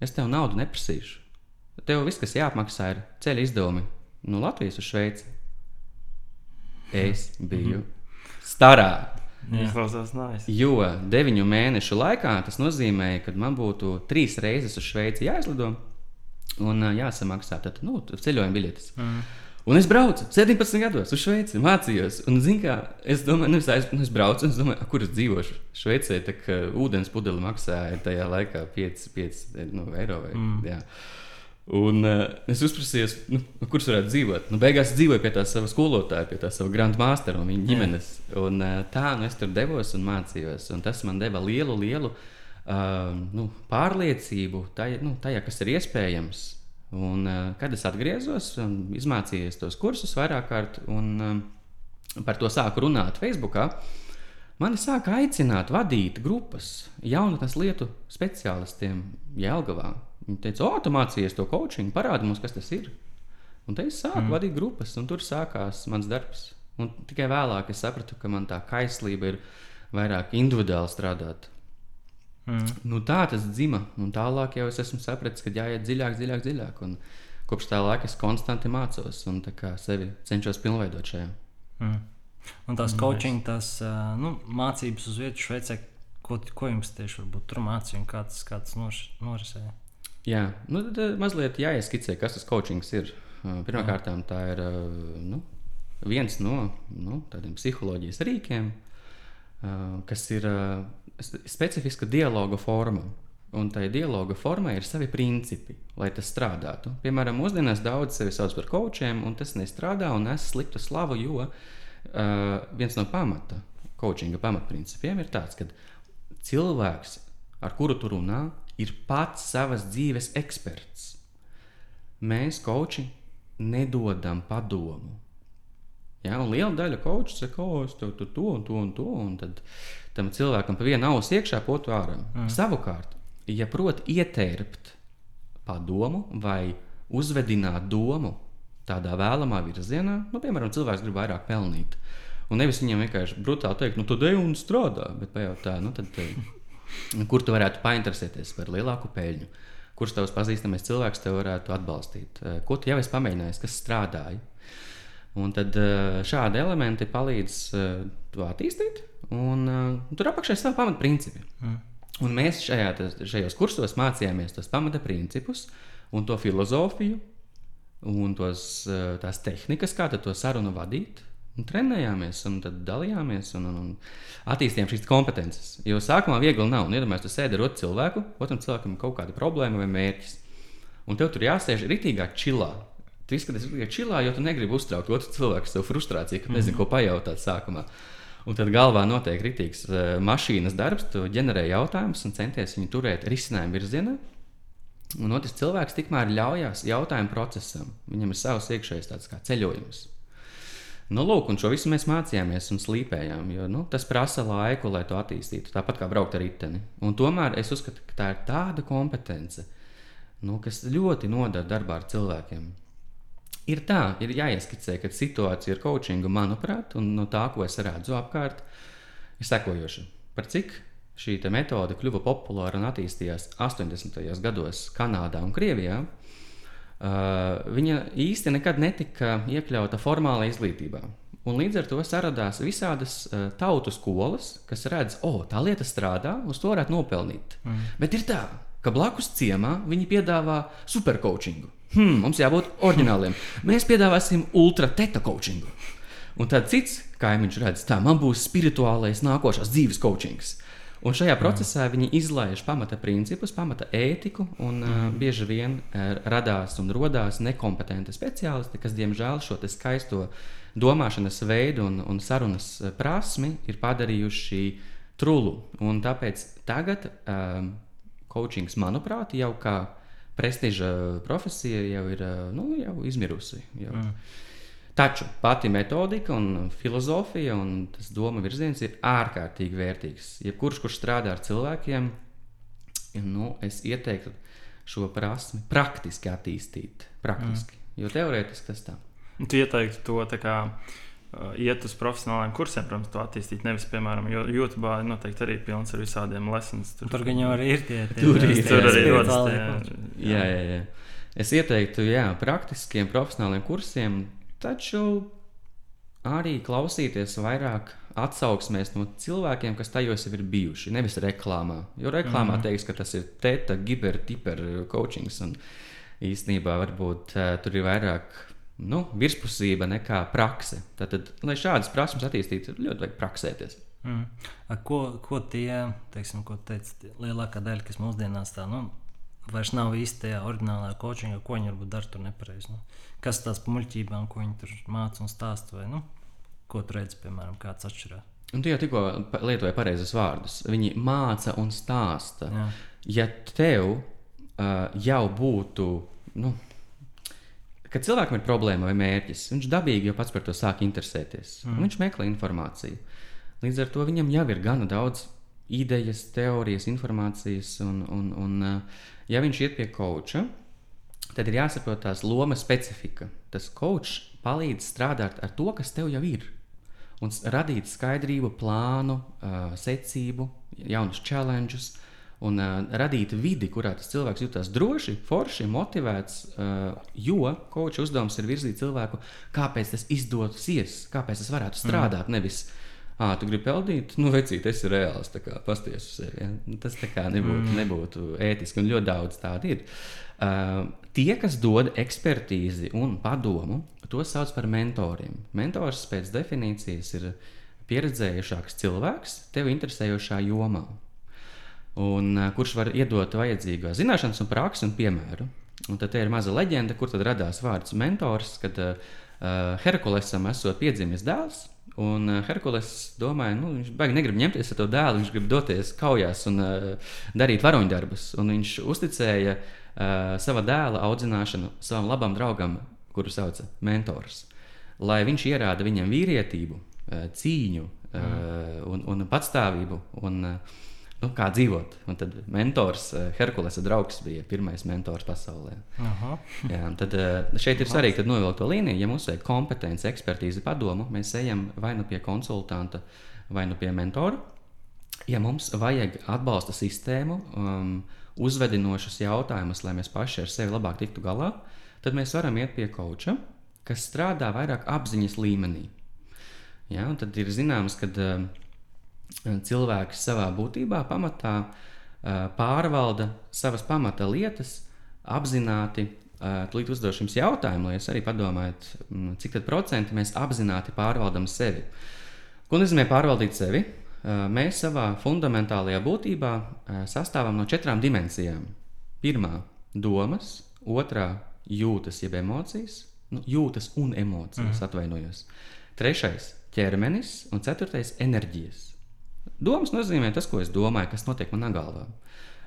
es tev naudu neprasīšu. Tev viss, kas jāapmaksā, ir ceļa izdevumi no Latvijas uz Šveici. Es biju starā. Izklausās nājas. Jo deviņu mēnešu laikā tas nozīmē, ka man būtu trīs reizes uz Šveici jāizlido un jāsamaksā tad, nu, ceļojuma biļetes. Mm. Un es braucu 17 gados uz Šveici, mācījos. Un, zin, kā, es domāju, nu, es, aiz, nu, es braucu, un es domāju, "A, kur es dzīvošu. Šveicē tā kā ūdens pudeli maksāja tajā laikā 5, 5 nu, eiro. Vai, mm. jā. Un uh, es uzprasīju, nu, kurš varētu dzīvot. Nu, beigās dzīvoju pie tā sava skolotāja, pie tā sava grandmastera un viņa ģimenes. Un, uh, tā nu, es tur devos un mācījos. Un tas man deva lielu, lielu uh, nu, pārliecību tajā, nu, tajā, kas ir iespējams. Un, uh, kad es atgriezos un izmācījos tos kursus vairāk kārt, un um, par to sāku runāt Facebook, mani sāka aicināt vadīt grupas jaunatnes lietu speciālistiem Jēlgavā. Viņi teica, o, tu mācījies to coaching, parādi mums, kas tas ir. Un te es sāku mm. vadīt grupas, un tur sākās mans darbs. Un tikai vēlāk es sapratu, ka man tā kaislība ir vairāk individuāli strādāt. Mm. Nu, tā tas dzima, un tālāk jau es esmu sapratis, ka jāiet dziļāk, dziļāk, dziļāk. Un kopš tā laika es konstanti mācos un sevi cenšos pilnveidot šajā. Mm. Un tās coaching, tās nu, mācības uz vietas Šveicē, ko, ko jums tieši tur mācīja un kā tas, kā tas noš- norisēja? Jā, nu, tad eh, mazliet jāieskicē, kas tas coachings ir. Uh, Pirmkārt, tā ir uh, nu, viens no nu, tādiem psiholoģijas rīkiem, kas ir specifiska dialoga forma. Un tai dialoga formai ir savi principi, lai tas strādātu. Piemēram, mūsdienās daudz sevi sauc par coachiem, un tas nestrādā un nes sliktu slavu, jo uh, viens no pamata, coachinga pamatprincipiem ir tāds, ka cilvēks, ar kuru tu runā, ir pats savas dzīves eksperts. Mēs, koči, nedodam padomu. Ja, liela daļa koču saka, o, es tev tur to un to un to, un tad tam cilvēkam pa vienu ausu iekšā, potu ārā. Mm. Savukārt, ja prot ietērpt padomu vai uzvedināt domu tādā vēlamā virzienā, nu, piemēram, cilvēks grib vairāk pelnīt. Un nevis viņam vienkārši brutāli teikt, nu, tad ej un strādā, bet pajautā, nu, tad, eh, kur tu varētu painteresēties par lielāku peļņu, kurš tavs pazīstamais cilvēks tev varētu atbalstīt, eh, ko tu jau esi pamēģinājis, kas strādāja. Un tad eh, šādi elementi palīdz eh, to attīstīt, un tur apakšā ir savi pamatprincipi. Mm. Un mēs šajā, šajos kursos mācījāmies tos pamatprincipus un to filozofiju un tos, tās tehnikas, kā to sarunu vadīt. Un trenējāmies, un tad dalījāmies un, un, un attīstījām šīs kompetences. Jo sākumā viegli nav. Un, iedomājieties, tu sēdi ar otru cilvēku, otram cilvēkam ir kaut kāda problēma vai mērķis. Un tev tur jāsēž rītīgā čilā. Tu izskaties tikai čilā, jo tu negribi uztraukt otru cilvēku savu frustrāciju, ka nezinu, ko pajautāt sākumā. Un tad galvā notiek rītīgs uh, mašīnas darbs, tu ģenerē jautājumus un centies viņu turēt risinājumu virzienā. Un otrs cilvēks tikmēr ļaujās jautājumu procesam. Viņam ir savs iekšējs tāds kā ceļojums. Nu, lūk, un šo visu mēs mācījāmies un slīpējām, jo nu, tas prasa laiku, lai to attīstītu. Tāpat kā braukt ar riteni. Un tomēr es uzskatu, ka tā ir tāda kompetence, nu, kas ļoti nodara darbā ar cilvēkiem. Ir tā, ir jāieskicē, ka situācija ar coachingu, manuprāt, un no tā, ko es redzu apkārt, ir sekojoša. Par cik šī metode kļuva populāra un attīstījās 80. gados Kanādā un Krievijā, viņa īsti nekad netika iekļauta formālā izglītībā. Un līdz ar to saradās visādas uh, tautu skolas, kas redz, o, tā lieta strādā, uz to varētu nopelnīt. Mm. Bet ir tā, ka blakus ciemā viņi piedāvā supercoachingu. Hmm, mums jābūt oriģināliem. Mēs piedāvāsim ultra-teta coachingu. Un tad cits kaimiņš redz, tā man būs spirituālais nākošās dzīves coachings. Un šajā procesā viņi izlaiž pamata principus, pamata ētiku, un uh, bieži vien uh, radās un radās nekompetenti speciālisti, kas, diemžēl, šo skaisto domāšanas veidu un, un sarunas prasmi ir padarījuši trulu. Un tāpēc tagad um, coachings, manuprāt, jau kā prestiža profesija jau ir nu, jau izmirusi. Jau. Mm. Taču pati metodika un filozofija un tas doma virziens ir ārkārtīgi vērtīgs. Jebkurš, kurš strādā ar cilvēkiem, nu, es ieteiktu šo prasmi praktiski attīstīt. Praktiski. Mm. Jo teorētiski tas tā. Tu ieteiktu to tā kā uh, iet uz profesionāliem kursiem, protams, to attīstīt. Nevis, piemēram, jo YouTube noteikti arī pilns ar visādiem lessons. Tur gan jau arī ir tie tie- Tur ir, tie Tur arī rodas tie. Jā, jā, jā. Es ieteiktu, jā, praktiskiem profesionāliem kursiem, taču arī klausīties vairāk atsauksmēs no cilvēkiem, kas tajos jau ir bijuši. Nevis reklāmā. Jo reklāmā mm. teiks, ka tas ir teta, giber, tiper coachings. Un īstenībā varbūt uh, tur ir vairāk nu, virspusība nekā prakse. Tātad, lai šādas prasmes attīstītu, ir ļoti vajag praksēties. Mm. A, Ko, ko tie, teiksim, ko teica lielākā daļa, kas mūsdienās tā, nu, vairs nav īsti tajā oriģinālajā kočingā, ko viņi varbūt dara tur nepareizi. Nu. Kas tās pamuļķībām, ko viņi tur māca un stāsta, vai nu, ko tu redzi, piemēram, kāds atšķirās. Un tu jau tikko pa- lietoji pareizus vārdus. Viņi māca un stāsta. Jā. Ja tev uh, jau būtu, nu, kad cilvēkam ir problēma vai mērķis, viņš dabīgi jau pats par to sāk interesēties. Mm. Viņš meklē informāciju. Līdz ar to viņam jau ir gana daudz idejas, teorijas, informācijas. Un, un, un, uh, ja viņš iet pie koča, tad ir jāsaprot tās lomas specifika. Tas kočs palīdz strādāt ar to, kas tev jau ir. Un radīt skaidrību, plānu, uh, secību, jaunus challenges, un uh, radīt vidi, kurā tas cilvēks jūtas droši, forši, motivēts. Uh, jo koča uzdevums ir virzīt cilvēku, kāpēc tas izdosies, kāpēc tas varētu strādāt. Mm. Nevis Ah, tu gribi peldīt, nu, vecīt, tas ir reāls. Pasties uz sevi. Ja? Nu, Tas tā kā nebūtu, mm. nebūtu ētiski, un ļoti daudz tādu ir. Uh, tie, kas dod ekspertīzi un padomu, to sauc par mentoriem. Mentors pēc definīcijas ir pieredzējušāks cilvēks tev interesējošā jomā, un, uh, kurš var iedot vajadzīgās zināšanas, un praksi un piemēru. Un tad ir maza leģenda, kur radās vārds mentors, kad uh, Herkulesam esot piedzimis dēls. Un uh, Herkules domāja, nu, viņš baigi negrib ņemties ar to dēlu, viņš grib doties kaujās un uh, darīt varoņdarbus. Un viņš uzticēja uh, sava dēla audzināšanu savam labam draugam, kuru sauca mentors. Lai viņš ierāda viņam vīrietību, uh, cīņu uh, un, un patstāvību. Un, uh, Nu, kā dzīvot? Un tad mentors, uh, Herkulesa draugs, bija pirmais mentors pasaulē. Aha. Jā, tad eh, šeit ir svarīgi novilkt to līniju. Ja mums vajag kompetenci, ekspertīzi, padomu, mēs ejam vai nu pie konsultanta, vai nu pie mentora. Ja mums vajag atbalsta sistēmu, um, uzvedinošus jautājumus, lai mēs paši ar sevi labāk tiktu galā, tad mēs varam iet pie koča, kas strādā vairāk apziņas līmenī. Ja, tad ir zināms, ka uh, cilvēks savā būtībā pamatā pārvalda savas pamata lietas apzināti. Tūlīt uzdošu jums jautājumu, lai jūs arī padomājat, cik tad procenti mēs apzināti pārvaldam sevi. Ko nozīmē pārvaldīt sevi? Mēs savā fundamentālajā būtībā sastāvam no četrām dimensijām. Pirmā - domas, otrā - jūtas, jeb emocijas, nu, jūtas un emocijas, mm. atvainojos. Trešais - ķermenis, un ceturtais - enerģijas. Domas nozīmē tas, ko es domāju, kas notiek manā galvā.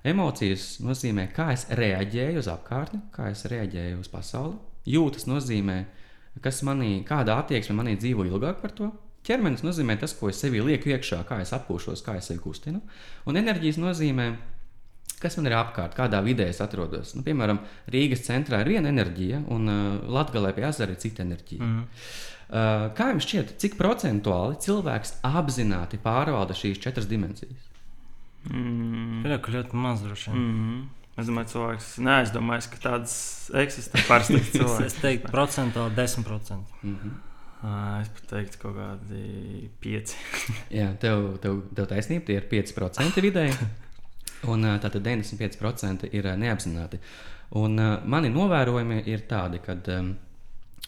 Emocijas nozīmē, kā es reaģēju uz apkārtni, kā es reaģēju uz pasauli. Jūtas nozīmē, kas manī, kāda attieksme manī dzīvo ilgāk par to. Ķermenis nozīmē tas, ko es sevī lieku iekšā, kā es atpūšos, kā es sevi kustinu. Un enerģijas nozīmē, kas man ir apkārt, kādā vidē es atrodos. Nu, piemēram, Rīgas centrā ir viena enerģija, un uh, Latvijā pie ezera ir cita enerģija. Mm. Uh, kā jums šķiet, cik procentuāli cilvēks apzināti pārvalda šīs četras dimensijas? Mm. Jā, ka ļoti maz droši vien. Mm. Es domāju, cilvēks neaizdomājas, ka tādas eksistē parasti Es cilvēki. teiktu, procentuāli 10%. Mm -hmm. Es pat teiktu, kaut kādi pieci. Jā, tev, tev, tev taisnība, tie ir 5% vidēji. Un ā, tātad 95% ir ā, neapzināti. Un mani novērojumi ir tādi, ka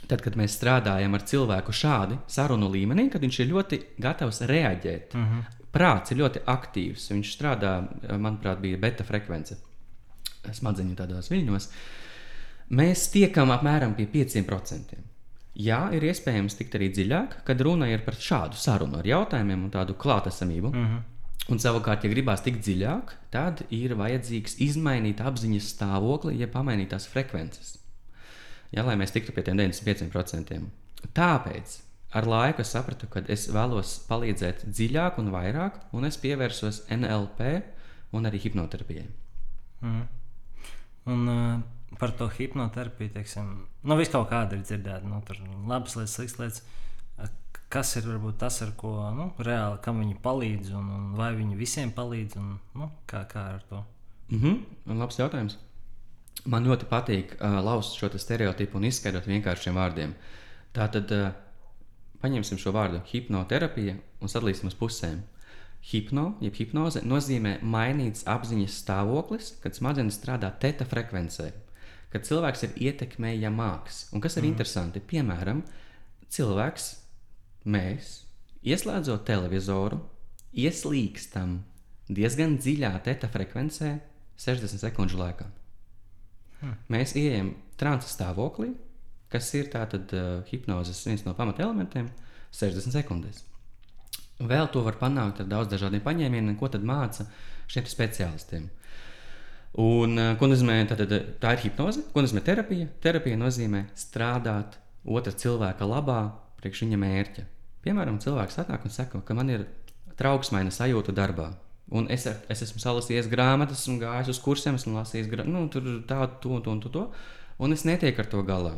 tad, kad mēs strādājam ar cilvēku šādi sarunu līmenī, kad viņš ir ļoti gatavs reaģēt. Mm -hmm. Prāts ir ļoti aktīvs. Viņš strādā, manuprāt, bija beta frekvence smadzeņu tādos viļņos. Mēs tiekam apmēram pie 5%. Jā, ir iespējams tikt arī dziļāk, kad runa ir par šādu sarunu ar jautājumiem un tādu klātesamību. Mm -hmm. Un savukārt, ja gribās tikt dziļāk, tad ir vajadzīgs izmainīt apziņas stāvokli, ja pamainīt tās frekvences. Ja, lai mēs tiktu pie tiem 95%. Tāpēc ar laiku es sapratu, ka es vēlos palīdzēt dziļāk un vairāk, un es pievērsos NLP un arī hipnoterapijai. Mhm. Un uh, par to hipnoterapiju, teiksim, nu, viss kaut kāda ir dzirdēta. Nu, tur labas lietas, sliktas lietas. Kas ir varbūt tas, ar ko nu, reāli kam viņi palīdz, un, un vai viņi visiem palīdz, un nu, kā, kā ar to? Mm -hmm. Labs jautājums. Man ļoti patīk uh, laust šo te stereotipu un izskaidrot vienkāršiem vārdiem. Tātad uh, paņemsim šo vārdu hipnoterapija un sadalīsim uz pusēm. Hipno, jeb hipnoze, nozīmē mainīts apziņas stāvoklis, kad smadzenes strādā teta frekvencē, kad cilvēks ir ietekmējamāks. Un kas ir mm. interesanti, piemēram, cilvēks, mēs, ieslēdzot televizoru, ieslīgstam diezgan dziļā teta frekvencē 60 sekundžu laikā. Hmm. Mēs ieejam transa stāvoklī, kas ir tātad uh, hipnozes viens no pamatelementiem - 60 sekundēs. Vēl to var panākt ar daudz dažādiem paņēmieniem, ko tad māca šiem speciālistiem. Un, uh, ko nozīmē tātad, tā ir hipnoze, ko nozīmē terapija? Terapija nozīmē strādāt otra cilvēka labā, priekš viņa mērķa. Piemēram, cilvēks atnāk un saka, ka man ir trauksmaina sajūta darbā. Un es, es esmu salasījis grāmatas, esmu gājis uz kursiem, esmu lasījis grā... nu, tur tādu, to, to, to, to, un es netieku ar to galā.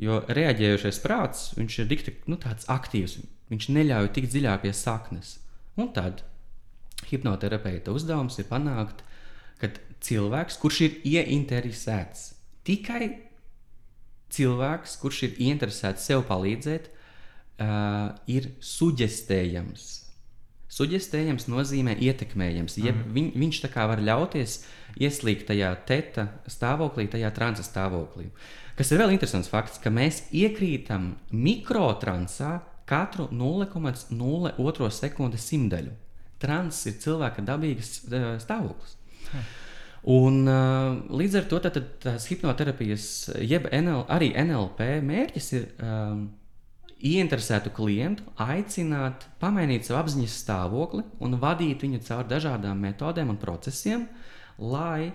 Jo reaģējošais prāts, viņš ir dikti, nu, tāds aktīvs, viņš neļauj tik dziļāk pie saknes. Un tad hipnoterapeita uzdevums ir panākt, ka cilvēks, kurš ir ieinteresēts, tikai cilvēks, kurš ir ieinteresēts sev palīdzēt, uh, ir suģestējams Suģestējams nozīmē ietekmējams. Jeb Mhm. viņ, viņš tā kā var ļauties ieslīgt tajā teta stāvoklī, tajā transa stāvoklī. Kas ir vēl interesants fakts, ka mēs iekrītam mikrotransā katru 0,02 sekundes simtaļu. Trans ir cilvēka dabīgs eh, stāvoklis. Un, uh, līdz ar to tad, tad, tās hipnoterapijas, jeb NL, arī NLP mērķis ir um, ieinteresētu klientu aicināt pamainīt savu apziņas stāvokli un vadīt viņu caur dažādām metodēm un procesiem, lai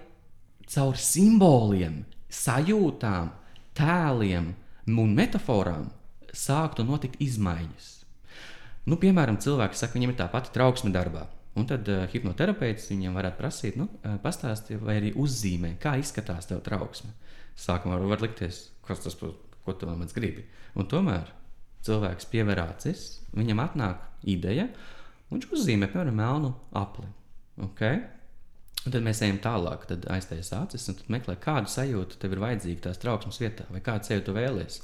caur simboliem, sajūtām, tēliem un metaforām sāktu notikt izmaiņas. Nu, piemēram, cilvēks saka, viņam ir tā pati trauksme darbā. Un tad uh, hipnoterapeits viņam varētu prasīt, nu, uh, pastāstiet, vai arī uzzīmē, kā izskatās tev trauksme. Sākumā var likties, kas tas ko tu man gribi. Un tomēr cilvēks pievēr acis, viņam atnāk ideja, viņš uzzīmē, piemēram, melnu apli. Okay? Un tad mēs ejam tālāk, tad aiztaisīs acis un meklē, kādu sajūtu tev ir vajadzīga tās trauksmes vietā, vai kādu sajūtu vēlēsies.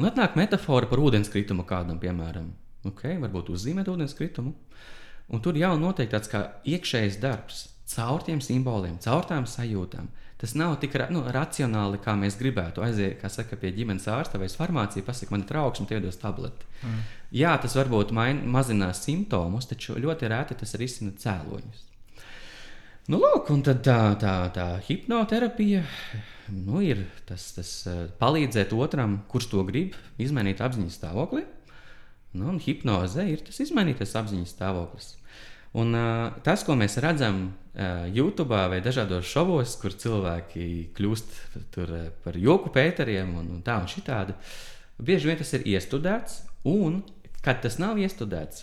Un atnāk metāfora par ūdenskritumu kādam, piemēram. Okay, varbūt uzzīmēt ūdenskritumu. Un tur jau notiek tāds kā iekšējs darbs, caur tiem simboliem, caur tām sajūtām. Tas nav tik ra nu, racionāli, kā mēs gribētu. Aiziet, kā saka, pie ģimenes ārsta vai farmācija, pasakot, man ir trauksme, tie dos tableti. Mm. Jā, tas varbūt main, mazinās simptomus, taču ļoti reti tas arī izsina cēloņus. Nu, lūk, un tad tā, tā, tā hipnoterapija nu, ir tas, tas eh, palīdzēt otram, kurš to grib, izmainīt apziņas stāvokli. Nu, un hipnoze ir tas izmainītais apziņas stāvoklis. Un, uh, tas, ko mēs redzam YouTube vai dažādos šovos, kur cilvēki kļūst uh, par joku pēteriem un, un tā un šitādi, bieži vien tas ir iestudēts. Un, kad tas nav iestudēts,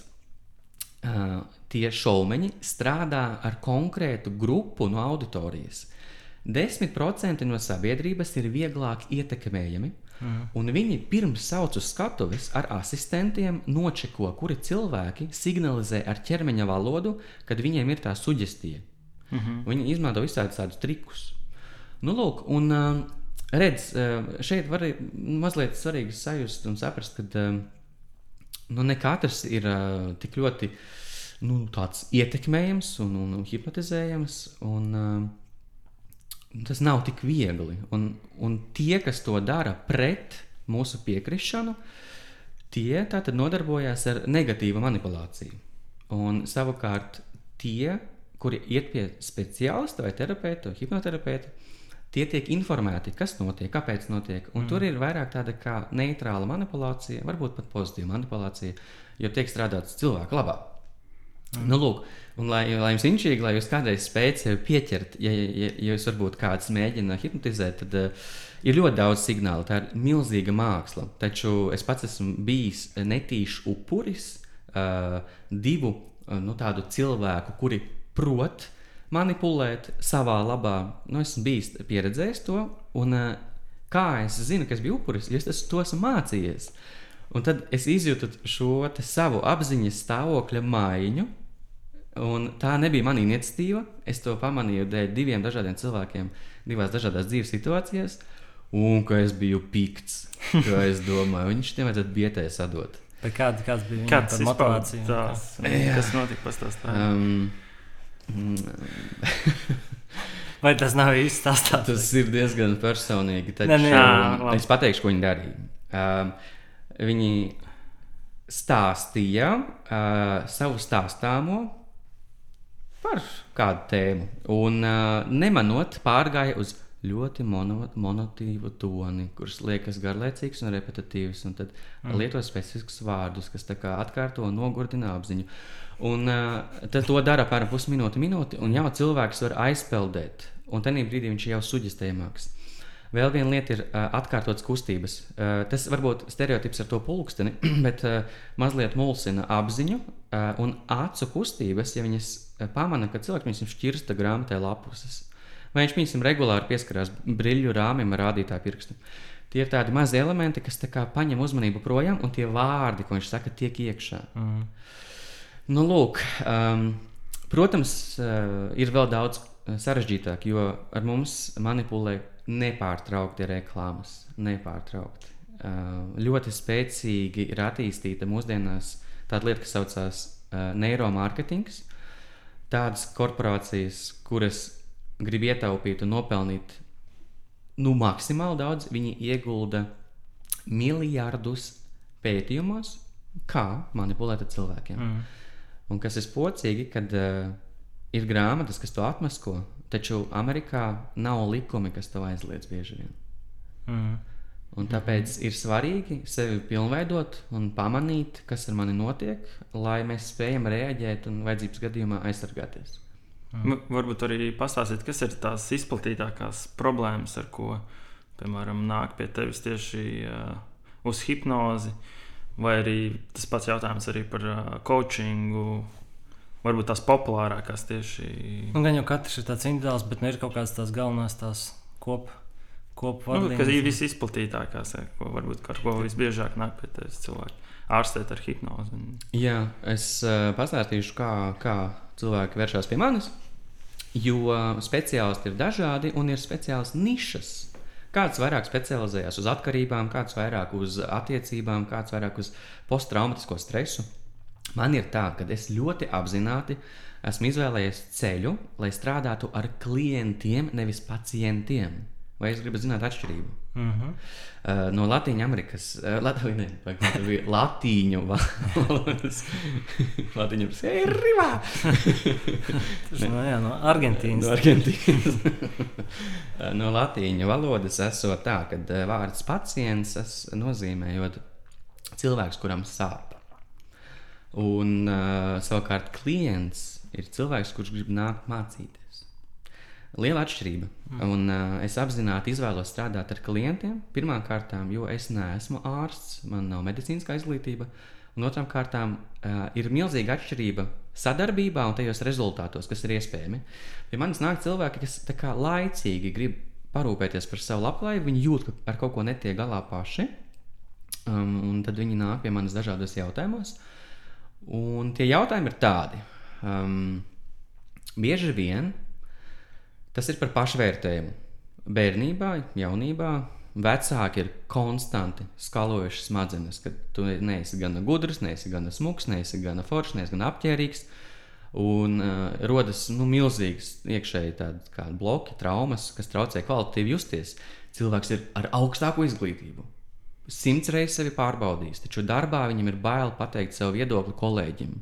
uh, tie šaumeņi strādā ar konkrētu grupu no auditorijas. 10% no sabiedrības ir vieglāk ietekmējami, mm. un viņi pirms sauc uz skatuves ar asistentiem nočeko, kuri cilvēki signalizē ar ķermeņa valodu, kad viņiem ir tā suģestija. Mm -hmm. Viņi izmanto visādus tādus trikus. Nu, lūk, un, uh, redz, uh, šeit var mazliet svarīgi sajust un saprast, ka uh, nu, ne katrs ir uh, tik ļoti nu, ietekmējams un, un, un hipnotizējams. Un, tas nav tik viegli. Un, un tie, kas to dara pret mūsu piekrišanu, tie tātad nodarbojās ar negatīvu manipulāciju. Un savukārt tie, kuri iet pie speciālista vai terapeita, hipnoterapeita, tie tiek informēti, kas notiek, kāpēc notiek. Un mm. tur ir vairāk tāda kā neitrāla manipulācija, varbūt pat pozitīva manipulācija, jo tiek strādāts cilvēku labā. Mm. Nu, lūk, un lai, lai jums inčīgi, lai jūs kādreiz spējat sevi pieķert, ja, ja, ja jūs varbūt kāds mēģina hipnotizēt, tad uh, ir ļoti daudz signālu. Tā ir milzīga māksla. Taču es pats esmu bijis netīšs upuris uh, divu uh, nu, tādu cilvēku, kuri prot manipulēt savā labā. Nu, esmu bijis pieredzējis to, un uh, kā es zinu, ka es biju upuris, jo es to esmu mācījies. Un tad es izjūtu šo savu apziņas stāvokļa maiņu, Un tā nebija mana iniciatīva. Es to pamanīju dēļ diviem dažādiem cilvēkiem, divās dažādās dzīves situācijās. Un ka es biju pikts, ka es domāju, viņš tam vajadzētu bietē sadot. Kāda, bija viņa motivācija? tās, kas notika pastāstā? Um, Vai tas nav īsti stāstāts? tas ir diezgan personīgi. Taču, Nē, nē, jā, um, labi. es pateikšu, ko viņi darīja. Um, viņi stāstīja uh, savu stāstāmo par kādu tēmu. Un uh, nemanot, pārgāja uz ļoti mono, monotīvu toni, kurš liekas garlaicīgs un repetitīvs. Un tad mm. lieto specifiskus vārdus, kas atkārto un nogurdina apziņu. Un uh, tad to dara apmēram pusminūti, minūti, un jau cilvēks var aizpeldēt. Un tajā brīdī viņš jau suģistējamāks. Vēl viena lieta ir uh, atkārtotas kustības. Uh, tas varbūt stereotips ar to pulksteni, bet uh, mazliet mulsina apziņu uh, un acu kustības, ja viņas pamana, ka cilvēks viņam šķirsta grāmatā lapuses. Vai viņš viņam regulāri pieskarās brīļu rāmim ar rādītāju pirkstu. Tie ir tādi mazi elementi, kas kā, paņem uzmanību projām, un tie vārdi, ko viņš saka, tiek iekšā. Mm. Nu, lūk, um, protams, uh, ir vēl daudz uh, sarežģītāk, jo ar mums manipulē nepārtraukti reklāmas. Nepārtraukti. Uh, ļoti spēcīgi ir attīstīta mūsdienās tāda lieta, kas saucās uh, neiromārketings. Tādas korporācijas, kuras grib ietaupīt un nopelnīt nu, maksimāli daudz, viņi iegulda miljardus pētījumos, kā manipulēt ar cilvēkiem. Mm. Un kas ir spocīgi, kad uh, ir grāmatas, kas to atmasko, taču Amerikā nav likumi, kas to aizliedz bieži vien. Mm. Un tāpēc ir svarīgi sevi pilnveidot un pamanīt, kas ar mani notiek, lai mēs spējam reaģēt un vajadzības gadījumā aizsargāties. Mm. Varbūt arī pastāstīt, kas ir tās izplatītākās problēmas, ar ko, piemēram, nāk pie tevis tieši uh, uz hipnozi, vai arī tas pats jautājums arī par uh, coachingu. Varbūt tās populārākās tieši. Nu, gan jau katrs ir tāds individuāls, bet nu ir kaut kādas tās galvenās tās kopā nu, kas ir visizplatītākās, ko varbūt ar ko visbiežāk nāk pie tevis cilvēki. Ārstēt ar hipnozi. Jā, es uh, pastāstīšu, kā, kā cilvēki vēršas pie manis. Jo speciālisti ir dažādi un ir speciāls nišas. Kāds vairāk specializējas uz atkarībām, kāds vairāk uz attiecībām, kāds vairāk uz posttraumatisko stresu. Man ir tā, ka es ļoti apzināti esmu izvēlējies ceļu, lai strādātu ar klientiem, nevis pacientiem. Vai es gribu zināt atšķirību? Uh -huh. uh, no Latvijas Amerikas, uh, Latvijas, ne, bija Latīņu valodas. Latīņu valodas, no, jā, no Argentīnas. No Argentīnas. Uh, no Latīņu valodas esot tā, ka uh, vārds pacients nozīmē cilvēks, kuram sāp. Un uh, savukārt klients ir cilvēks, kurš grib nākt mācīties. Liela atšķirība. Mm. Un, uh, es apzināti izvēlos strādāt ar klientiem. Pirmkārt, jo es neesmu ārsts, man nav medicīniskā izglītība. Un otrām kārtām uh, ir milzīga atšķirība sadarbībā un tajos rezultātos, kas ir iespējami. Pie manis nāk cilvēki, kas kā, laicīgi grib parūpēties par savu labklājību, viņi jūt, ka ar kaut ko netiek galā paši. Um, un tad viņi nāk pie manis dažādos jautājumos. Un tie jautājumi ir tādi. Um, bieži vien Tas ir par pašvērtējumu. Bērnībā, jaunībā vecāki ir konstanti skalojuši smadzenes, ka tu neesi gana gudrs, neesi gana smuks, neesi gana foršs, neesi gana apģērbīgs. Un uh, rodas nu, milzīgas iekšēji tādi bloki, traumas, kas traucē kvalitatīvi justies. Cilvēks ir ar augstāku izglītību. Simts reizes sevi pārbaudījis, taču darbā viņam ir bail pateikt savu viedokli kolēģim.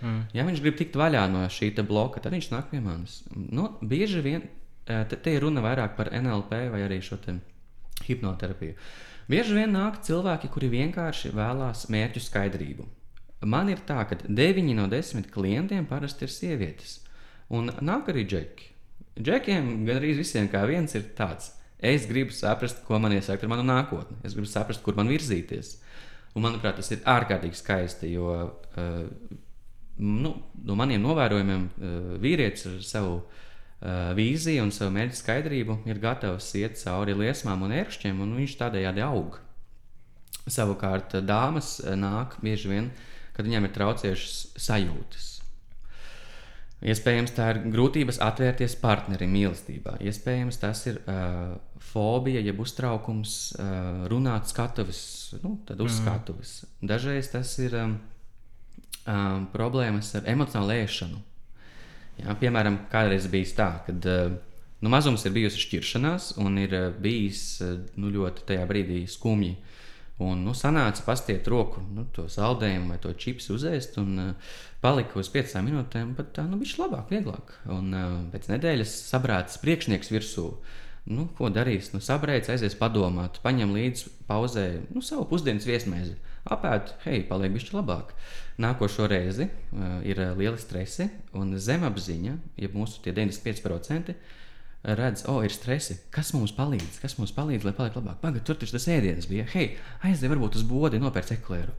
Mm. Ja viņš grib tikt vaļā no šī bloka, tad viņš nāk pie manis. Nu, bieži vien te, te ir runa vairāk par NLP vai arī šo hipnoterapiju. Bieži vien nāk cilvēki, kuri vienkārši vēlās mērķu skaidrību. Man ir tā, ka 9 no 10 klientiem parasti ir sievietes. Un nāk arī džeki. Džekiem gan arī visiem kā viens ir tāds. Es gribu saprast, ko man iesākt ar manu nākotni. Es gribu saprast, kur man virzīties. Un, manuprāt, tas ir ārkārtīgi skaisti, jo uh, nu, no maniem novērojumiem, uh, vīrietis ar savu uh, vīziju un savu mērķu skaidrību ir gatavs iet cauri liesmām un ērkšķiem, un viņš tādējādi aug. Savukārt, dāmas nāk bieži vien, kad viņām ir traucējušas sajūtas. Iespējams, tā ir grūtības atvērties partnerim mīlestībā. Iespējams, tas ir uh, fobija, jeb uztraukums uh, runāt skatuves, nu, tad uz mm. skatuves. Dažreiz tas ir um, um, problēmas ar emocionālu ēšanu. Jā, piemēram, kādreiz bija tā, ka uh, nu, mazums ir bijusi šķiršanās, un ir uh, bijis uh, nu, ļoti tajā brīdī skumji. Un nu, sanāca pastiet roku, nu, to saldējumu vai to čipsu uzēst, un uh, palika uz piecām minūtēm, bet tā nu, bija labāk, vieglāk. Un uh, pēc nedēļas sabrāts priekšnieks virsū. Nu, ko darīs? Nu, sabrēcis, aizies padomāt, paņem līdzi pauzē nu, savu pusdienas viesmēzi. Apēd, hei, paliek bišķi labāk. Nākošo reizi uh, ir uh, lieli stresi un zemapziņa, ja mūsu 95% redz, o, oh, ir stresi. Kas mums palīdz? Kas mums palīdz, lai paliek labāk? Pagaidiet, tur taču tas ēdiens bija. Hei, aizej varbūt uz bodi, nopērc eklēru.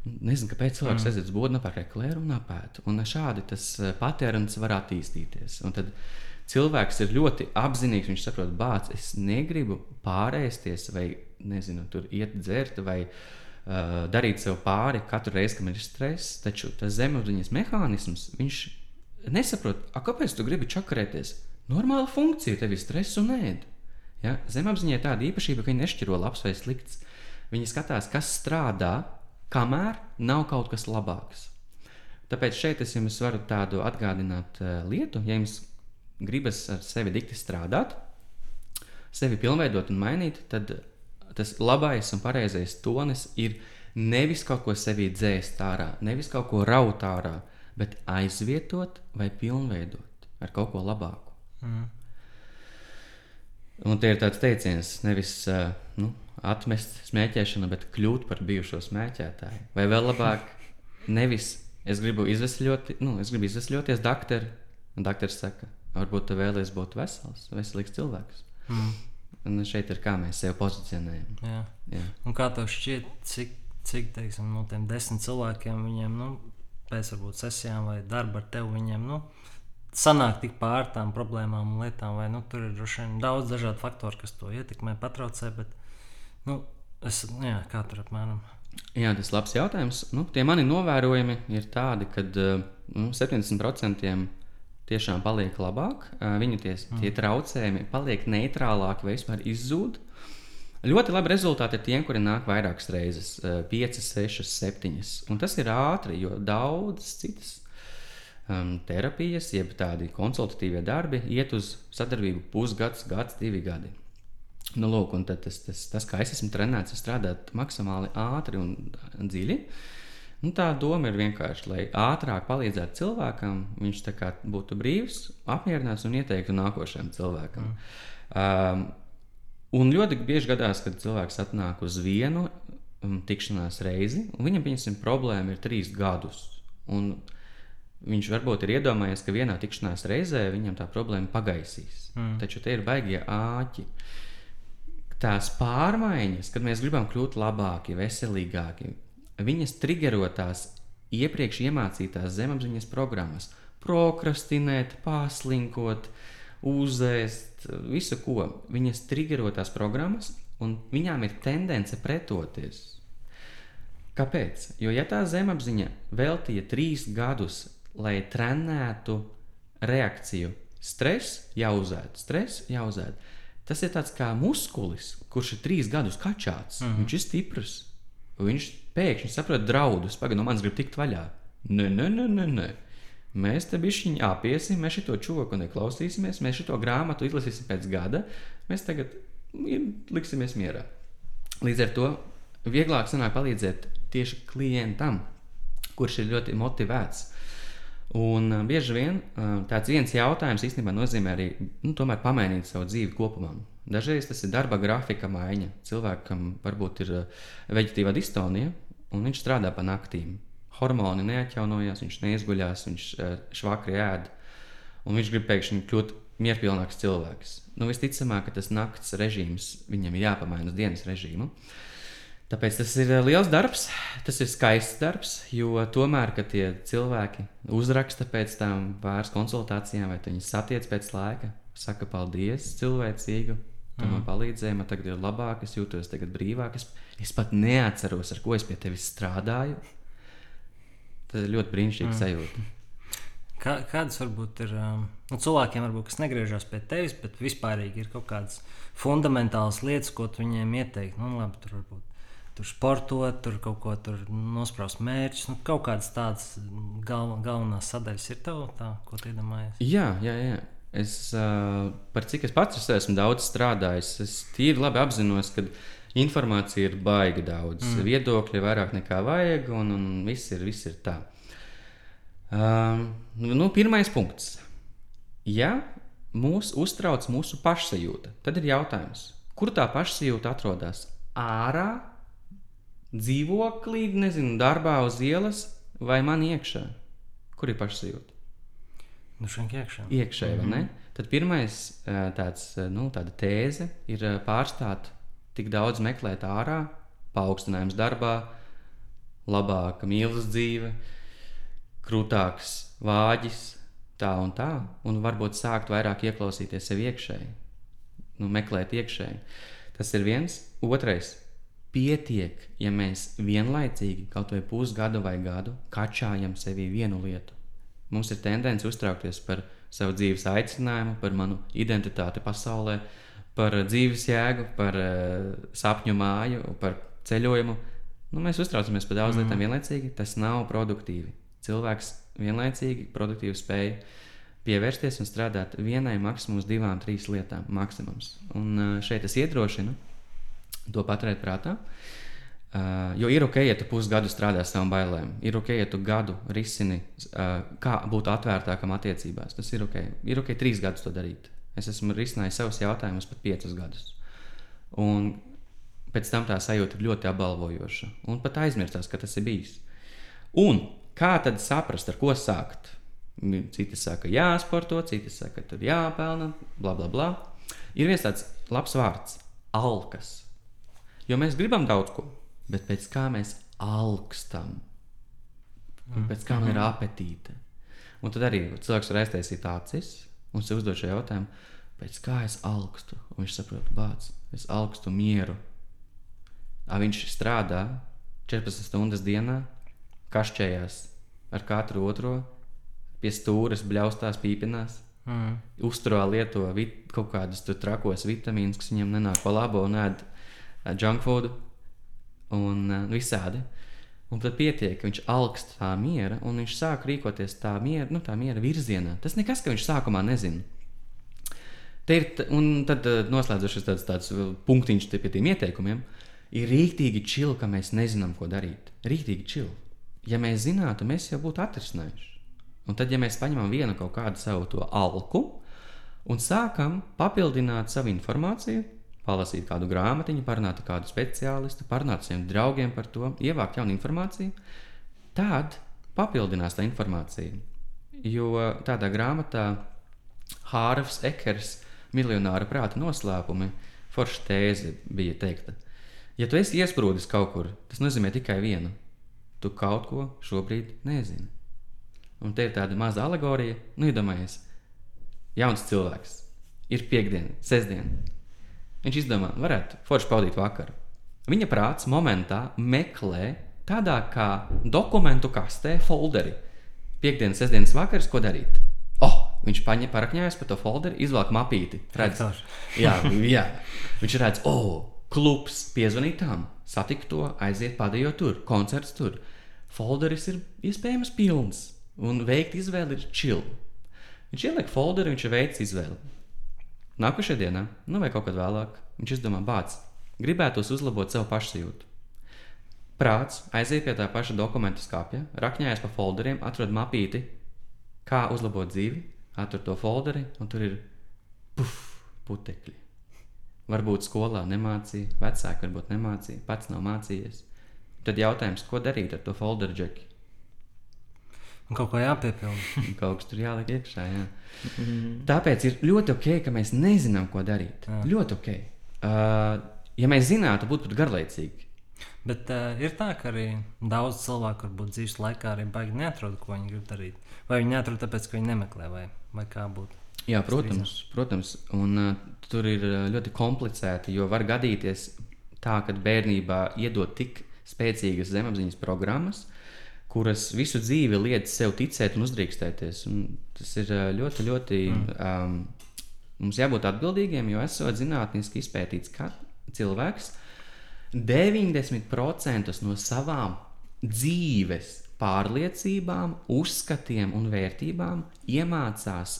Nezinu, kāpēc cilvēks mm. aiziet uz bodi, nopērk eklēru un apēd. Un šādi tas patērns var attīstīties. Un tad cilvēks ir ļoti apzinīgs. Viņš saprot, bāc, es negribu pārēsties vai, nezinu, tur iet dzert vai uh, darīt sev pāri katru reizi, kad ir stress. Taču tas zemapziņas mehānisms, viņš nesaprot, kāpēc tu gribi čakarēties Normāla funkcija tev ir stress un ēd. Ja? Zemapziņā ir tāda īpašība, ka viņi nešķiro labs vai slikts. Viņi skatās, kas strādā, kamēr nav kaut kas labāks. Tāpēc šeit es jums varu tādu atgādināt uh, lietu, ja jums gribas ar sevi dikti strādāt, sevi pilnveidot un mainīt, tad tas labais un pareizais tonis ir nevis kaut ko sevī dzēst ārā, nevis kaut ko raut ārā, bet aizvietot vai pilnveidot ar kaut ko labāku. Mm. Un tie ir tāds teiciens, nevis uh, nu, atmest smēķēšanu, bet kļūt par bijušo smēķētāju. Vai vēl labāk, nevis es gribu izvesļot, nu, es gribu izvesļoties, doktor, un doktors saka, varbūt tu vēlies būt vesels, veselīgs cilvēks. Mm. Un šeit ir kā mēs sevi pozicionējam. Jā. Jā. Un kā tev šķiet, cik, cik teiksim, no tiem desmit cilvēkiem viņiem, nu, pēc varbūt sesijām vai darba ar tevi, viņiem, nu, sanāk tik pār tām problēmām un lietām, vai nu, tur ir droši vien daudz dažādu faktoru, kas to ietekmē, patraucē, bet, nu, es, jā, kā tur apmēram. Jā, tas ir labs jautājums. Nu, tie mani novērojumi ir tādi, ka nu, 70% tiešām paliek labāk, viņu tie, mm. tie traucējumi paliek neitrālāki vai vispār izzūd. Ļoti labi rezultāti ir tiem, kuri nāk vairākas reizes, 5, 6, 7. Un tas ir ātri, jo daudzas citas um, terapijas, jeb tādi konsultatīvie darbi, iet uz sadarbību pusgads, gads, divi gadi. Nu, lūk, tas, tas, tas, kā es esmu trenēts, ir strādāt maksimāli ātri un dziļi. Uh, Nu, tā doma ir vienkārši, lai ātrāk palīdzētu cilvēkam, viņš būtu brīvs, apmierināts un ieteiktu nākošajam cilvēkam. Mm. Um, un ļoti bieži gadās, kad cilvēks atnāk uz vienu um, tikšanās reizi, un viņam, pieņemsim, problēma ir trīs gadus. Un viņš varbūt ir iedomājies, ka vienā tikšanās reizē viņam tā problēma pagaisīs. Mm. Taču te ir baigie āķi. Tās pārmaiņas, kad mēs gribam kļūt labāki, veselīgāki, viņas trigero tās iepriekš iemācītās zemapziņas programmas. Prokrastinēt, pārslinkot, uzēst, visu ko. Viņas trigero tās programmas, un viņām ir tendence pretoties. Kāpēc? Jo, ja tā zemapziņa veltīja trīs gadus, lai trenētu reakciju, stress jāuzēd, stress jāuzēd. Tas ir tāds kā muskulis, kurš ir trīs gadus kačāts. Mm -hmm. Viņš ir stiprs. Viņš pēkšņi saprot draudus, pagaidi, no manis grib tikt vaļā. Nē, nē, nē, nē. nē. Mēs te bišķiņā apiesim, mēs šo čūku neklausīsimies, mēs šo grāmatu izlasīsim pēc gada. Mēs tagad liksimies mierā. Līdz ar to vieglāk sanāk palīdzēt tieši klientam, kurš ir ļoti motivēts. Un bieži vien tāds viens jautājums īstenībā nozīmē arī nu, pamainīt savu dzīvi kopumā. Dažreiz tas ir darba grafika maiņa. Cilvēkam varbūt ir uh, veģetīva distonija, un viņš strādā pa naktīm. Hormoni neatjaunojās, viņš neizguļās, viņš uh, švakri ēd, un viņš grib pēkšņi kļūt mierpilnāks cilvēks. Nu, visticamāk, ka tas nakts režīms viņam ir jāpamaina uz dienas režīmu. Tāpēc tas ir uh, liels darbs, tas ir skaists darbs, jo tomēr, kad tie cilvēki uzraksta pēc tam pāris konsultācijām, vai viņi satiec pēc laika, saka paldies cilvēcīgu, Tu mm. man palīdzēji, man tagad ir labāk, es jūtos brīvāk. Es, es pat neatceros, ar ko es pie tevis strādāju. Tas ir ļoti brīnišķīgi mm. sajūta. Kā, kādas varbūt ir um, nu, cilvēkiem, varbūt, kas negriežas pie tevis, bet vispārīgi ir kaut kādas fundamentālas lietas, ko viņiem ieteikt? Nu, labi, tur varbūt tur sportot, tur kaut ko tur nospraust mērķus. Nu, kaut kādas tādas galv galvenās sadaļas ir tev, tā, ko tu iedomājies? Jā, jā, jā. Es, par cik es pats esmu daudz strādājis, es tīri labi apzinos, ka informācija ir baigi daudz. Mm. Viedokļi ir vairāk nekā vajag, un, un viss, ir, viss ir tā. Um, nu, pirmais punkts. Ja mūs uztrauc mūsu pašsajūta, tad ir jautājums, kur tā pašsajūta atrodas? Ārā, dzīvoklī, nezinu, darbā uz ielas vai man iekšā? Kur ir pašsajūta? Nu, iekšā. Iekšēji, mm -hmm. Tad pirmais tāds, nu, tēze ir pārstāt tik daudz meklēt ārā, paaugstinājums darbā, labāka mīlestības dzīve, krūtāks vāģis, tā un tā, un varbūt sākt vairāk ieklausīties sev iekšēji, nu, meklēt iekšēji. Tas ir viens. Otrais, pietiek, ja mēs vienlaicīgi kaut vai pusgadu vai gadu kačājam sevī vienu lietu. Mums ir tendence uztraukties par savu dzīves aicinājumu, par manu identitāti pasaulē, par dzīves jēgu, par uh, sapņu māju, par ceļojumu. Nu, mēs uztraucamies par daudzām mm. lietām vienlaicīgi. Tas nav produktīvi. Cilvēks vienlaicīgi produktīvi spēj pievērsties un strādāt vienai, maksimums divām, trīs lietām. Maksimums. Un uh, šeit es iedrošinu to paturēt prātā. Uh, jo ir ok, ja tu pusgadu strādā ar savām bailēm. Ir ok, ja tu gadu risini, uh, kā būt atvērtākam attiecībās. Tas ir ok. Ir ok, trīs gadus to darīt. Es esmu risinājis savus jautājumus pat piecus gadus. Un pēc tam tā sajūta ir ļoti apbalvojoša. Un pat aizmirstās, ka tas ir bijis. Un kā tad saprast, ar ko sākt? Citi saka, jāsporto, citi saka, tur jāpelna, bla, bla, bla. Ir viens tāds labs vārds - alkas. Jo mēs gribam daudz ko, bet pēc kā mēs alkstam, un pēc kā man ir apetīte. Un tad arī cilvēks var aiztaisīt acis un sev uzdot šo jautājumu, pēc kā es alkstu. Un viņš saprot, bāc, es alkstu mieru. A, viņš strādā 14 stundas dienā, kašķējās ar katru otro, pie stūres, bļaustās, pīpinās. Mm. Uzturā lieto vit, kaut kādus trakos vitamīnus, kas viņam nenāk pa labo, un ēd junk food un uh, visādi. Un tad pietiek, ka viņš augst tā miera, un viņš sāk rīkoties tā miera, nu, tā miera virzienā. Tas nekas, ka viņš sākumā nezina. Te ir, un tad uh, noslēdzošais tāds, tāds vēl punktiņš pie tiem ieteikumiem. Ir rīktīgi čili, ka mēs nezinām, ko darīt. Rīktīgi čili. Ja mēs zinātu, mēs jau būtu atrisinājuši. Un tad, ja mēs paņemam vienu kaut kādu savu to alku un sākam papildināt savu informāciju, palasīt kādu grāmatiņu, parunāt ar kādu speciālistu, parunāt ar saviem draugiem par to, ievākt jaunu informāciju, tad papildinās tā informācija. Jo tādā grāmatā Hārvs Ekers, miljonāra prāta noslēpumi, forša tēze bija teikta. Ja tu esi iesprūdis kaut kur, tas nozīmē tikai vienu. Tu kaut ko šobrīd nezini. Un te ir tāda maza alegorija, nu, iedomājies, jauns cilvēks, ir piekdiena, sestdiena. Viņš izdomā, varētu forši pavadīt vakaru. Viņa prāts momentā meklē tādā kā dokumentu kastē folderi. Piektdienas, sestdienas vakars, ko darīt? Oh, viņš parakņājas pa to folderi, izvelk mapīti. Redz, jā, jā, viņš redz, oh, klubs, piezvanīt tam, satikt to, aiziet padējot tur, koncerts tur. Folderis ir iespējams pilns, un veikt izvēli ir chill. Viņš ieliek folderu, viņš veids izvēli. Nākošajā dienā, nu vai kaut kad vēlāk, viņš izdomā, bāc, gribētos uzlabot savu pašsajūtu. Prāts aiziet pie tā paša dokumentu skāpja, rakņājas pa folderiem, atrod mapīti, kā uzlabot dzīvi, atrod to folderi, un tur ir puf, putekļi. Varbūt skolā nemācīja, vecāki varbūt nemācīja, pats nav mācījies. Tad jautājums, ko darīt ar to folderu džeki? Un kaut ko jāpiepilda. Kaut kas tur jāliek iekšā. Jā. Tāpēc ir ļoti ok, ka mēs nezinām, ko darīt. Jā. Ļoti ok. Uh, ja mēs zinātu, būtu pat garlaicīgi. Bet uh, ir tā, ka arī daudz cilvēku varbūt dzīves laikā arī baigi neatrod, ko viņi grib darīt. Vai viņi neatrod tāpēc, ka viņi nemeklē, vai, vai kā būtu. Jā, protams, protams. Un, uh, tur ir uh, ļoti komplicēti, jo var gadīties tā, ka bērnībā iedod tik spēcīgas zemapziņas programmas, kuras visu dzīvi liedz sev ticēt un uzdrīkstēties. Un tas ir ļoti, ļoti. Um, mums jābūt atbildīgiem, jo esot zinātniski izpētīts, ka cilvēks 90% no savām dzīves pārliecībām, uzskatiem un vērtībām iemācās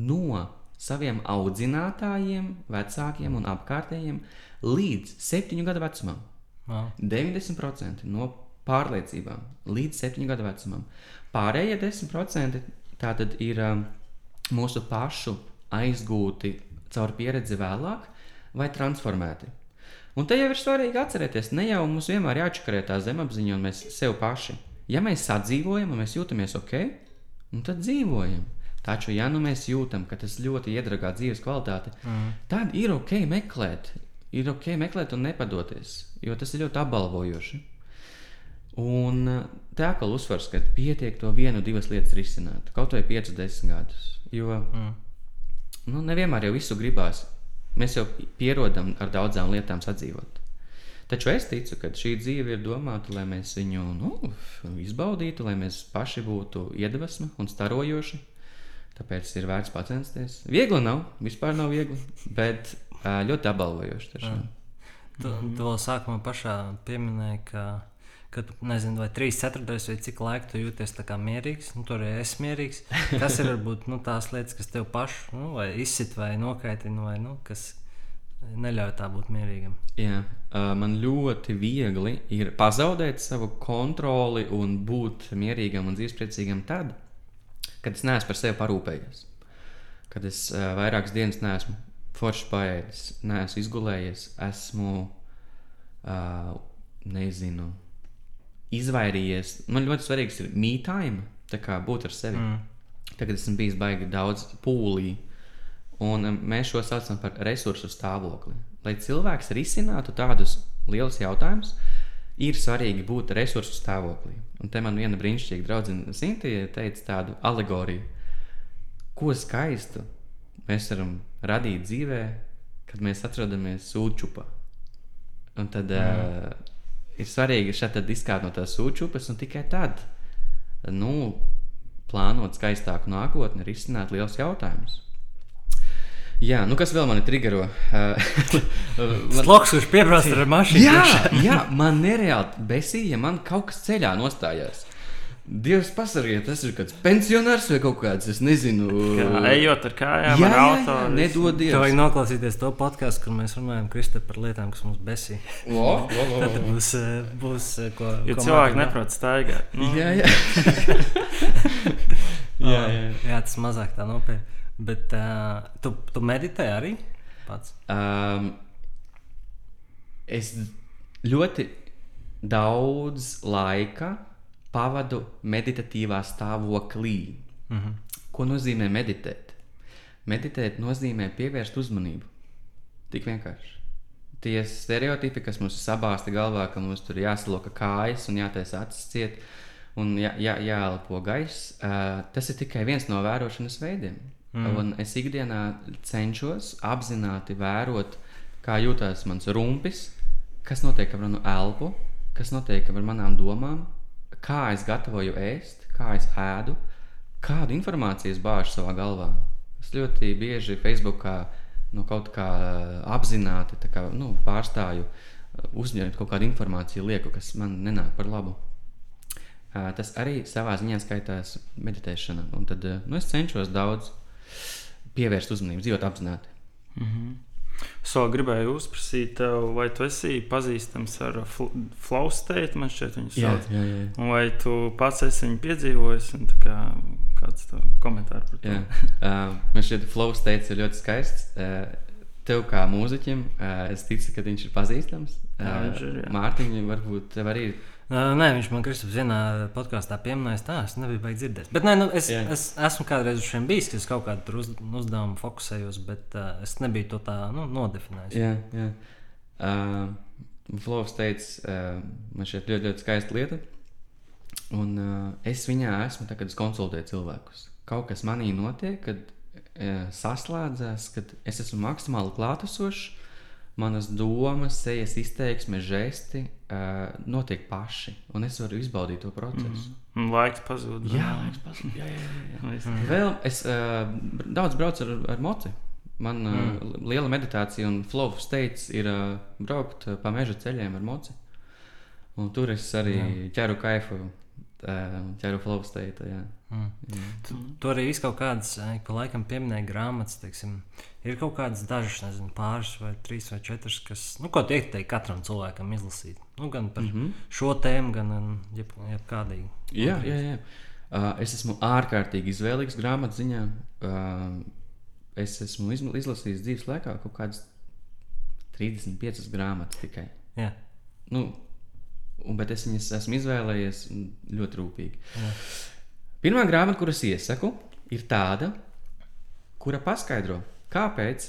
no saviem audzinātājiem, vecākiem un apkārtējiem līdz septiņu gadu vecumam. Wow. 90% no pārliecībām līdz 7 gadu vecumam. Pārējie 10% tātad ir um, mūsu pašu aizgūti caur pieredzi vēlāk vai transformēti. Un te jau ir svarīgi atcerēties, ne jau mums vienmēr jāčakarē tā zemapziņa un mēs sev paši. Ja mēs sadzīvojam un mēs jūtamies ok, tad dzīvojam. Taču, ja nu mēs jūtam, ka tas ļoti iedragā dzīves kvalitāti, mm. tad ir ok meklēt, ir ok meklēt un nepadoties, jo tas ir ļoti apbalvojoši. Un uh, tā kā uzsvars, ka pietiek to vienu, divas lietas risināt, kaut vai 5, 10 gadus. Jo Mm. nu, nevienmēr jau visu gribās. Mēs jau pierodam ar daudzām lietām sadzīvot. Taču es ticu, ka šī dzīve ir domāta, lai mēs viņu nu, izbaudītu, lai mēs paši būtu iedvesma un starojoši. Tāpēc ir vērts pacensties. Viegli nav, vispār nav viegli, bet ā, ļoti apbalvojoši. tiešām. Tu, tu vēl sākumā pašā pieminēji, ka, Kad, nezinu, vai 3 ceturtais vai cik laika tu jūties mierīgs, nu, tur arī esi mierīgs. Tas ir varbūt nu, tās lietas, kas tev pašu nu, vai izsit vai nokaitina, vai nu, kas neļauj tā būt mierīgam. Jā, man ļoti viegli ir pazaudēt savu kontroli un būt mierīgam un dzīvespriecīgam tad, kad es neesmu par sevi parūpējies. Kad es vairākas dienas neesmu forši paēdis, neesmu izgulējies, esmu, uh, nezinu, izvairījies. Man ļoti svarīgs ir mītājums, tā kā būt ar sevi. Mm. Tagad esmu bijis baigi daudz pūlī, un um, mēs šo saucam par resursu stāvokli. Lai cilvēks risinātu tādus lielus jautājumus, ir svarīgi būt resursu stāvoklī. Un te man viena brīnišķīga draudzene Sintīja teica tādu alegoriju, ko skaistu mēs varam radīt dzīvē, kad mēs atrodamies sūčupā. Un tad mm. uh, ir svarīgi šeit izkāpt no tās sūčupas, un tikai tad nu, plānot skaistāku nākotni, risināt liels jautājumus. Jā, nu kas vēl man ir triggero? man... Sloks, kurš pieprasa ar mašīnu. Jā, jā, man nereāli besīja, ja man kaut kas ceļā nostājās. Dievs, pasargiet, tas ir kāds pensionārs vai kaut kāds, es nezinu, kā ejot ar kājām, jā, ar auto. Jā, nedodies. Tev vajag noklausīties to podkāstu, kur mēs runājam Kristē, par lietām, kas mums besī. O, o, o, Tad būs, eh, būs eh, ko. Jo ko cilvēki neprot staigāt. Nu, Jā, jā. jā, jā. jā, tas mazāk tā nopietni. Bet uh, tu, tu meditē arī pats. Um, es ļoti daudz laika pavadu meditatīvā stāvoklī. Mm -hmm. Ko nozīmē meditēt? Meditēt nozīmē pievērst uzmanību. Tik vienkārši. Tie stereotipi, kas mums sabāzta galvā, ka mums tur jāsaloka kājas un jātaisa acis ciet un jā, jā, jāelpo gaiss, uh, tas ir tikai viens no vērošanas veidiem. Mm. Un es ikdienā cenšos apzināti vērot, kā jūtas mans rumpis, kas notiek ar manu elpu, kas notiek ar manām domām, kā es gatavoju ēst, kā es ēdu, kādu informāciju es bāžu savā galvā. Es ļoti bieži Facebookā nu, kaut kā ā, apzināti kā, nu, pārstāju ā, uzņemt kaut kādu informāciju, lieku, kas man nenāk par labu. Ā, Tas arī savā ziņā skaitās meditēšana. Un tad nu, es cenšos daudz pievērst uzmanību, dzīvot apzināti. Es vēl gribēju uzprasīt, tev, vai tu esi pazīstams ar fl state, man šķiet, viņu sauc. jā, jā. Un vai tu pats esi viņu piedzīvojis? un Kā, kāds ir komentārs par to? Jā. Uh, man šķiet, state ir ļoti skaists. Uh, tev kā mūziķim, uh, es ticu, ka viņš ir pazīstams. Jā, viņš ir, jā. Mārtiņš, varbūt tev arī ir. Uh, nē, viņš man Kristaps vienā podkāstā pieminēja, tā es nebiju baigi dzirdēt. Bet nē, nu, es, Jā. es esmu kādreiz uz šiem bijis, ka es kaut kādu uz, uzdevumu fokusējos, bet uh, es nebiju to tā nu, nodefinējis. Jā, jā. Uh, flow state uh, man šķiet ļoti, ļoti skaista lieta. Un uh, es viņā esmu, tā, kad es konsultēju cilvēkus. Kaut kas manī notiek, kad uh, saslēdzās, kad es esmu maksimāli klātesošs. Manas domas, sejas izteiksme, žesti uh, notiek paši, un es varu izbaudīt to procesu. Un laiks pazūd. Jā, laiks pazūd. Jā, jā, jā. Mm. Vēl es uh, daudz braucu ar, ar moci. Man uh, mm. liela meditācija un flow states ir uh, braukt uh, pa meža ceļiem ar moci. Un tur es arī jā. ķeru kaifu, uh, ķeru flow state. Jā. Mm. Jā. Tu, tu arī visu kaut kādas, pa laikam pieminēji grāmatas, teiksim, ir kaut kādas dažas, nezinu, pāris vai trīs vai četras, kas, nu, ko tu ieteiktu katram cilvēkam izlasīt. Nu, gan par mm. -hmm. šo tēmu, gan um, jeb, jebkādīgi. Jā, jā, jā. Uh, es esmu ārkārtīgi izvēlīgs grāmatu ziņā. Uh, es esmu izlasījis dzīves laikā kaut kādas 35 grāmatas tikai. Jā. Nu, un, bet es viņas esmu izvēlējies ļoti rūpīgi. Jā. Pirmā grāmata, kuras iesaku, ir tāda, kura paskaidro, kāpēc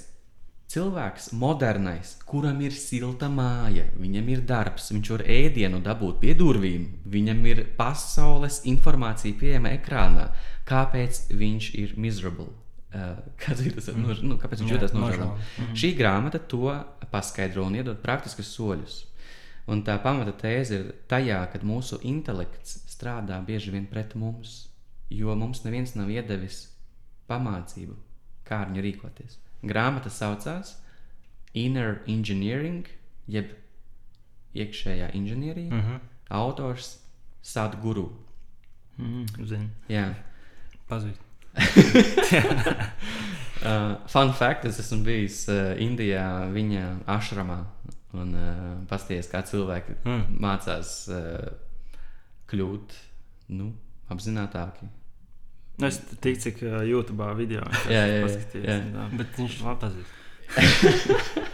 cilvēks, modernais, kuram ir silta māja, viņam ir darbs, viņš var ēdienu dabūt pie durvīm, viņam ir pasaules informācija pieejama ekrānā, kāpēc viņš ir miserable. Uh, kāds ir tas? Mm. Nu, kāpēc viņš jūtas nožēlo. nožēlot? Šī grāmata to paskaidro un iedod praktiskus soļus. Un tā pamata tēze ir tajā, ka mūsu intelekts strādā bieži vien pret mums, jo mums neviens nav iedevis pamācību, kā ar viņu rīkoties. Grāmata saucās Inner Engineering, jeb iekšējā inženierija, Mhm. autors Sadguru. Mm, zinu. Jā. Pazīst. Uh, fun fact, es esmu bijis uh, Indijā, viņa ašramā. Un uh, paskatījos, kā cilvēki mm. mācās uh, kļūt nu, apzinātāki. Nu, Es ticu, cik uh, YouTube video Jā, jā, paskatījies. jā. jā. Bet viņš Labi. pazīst.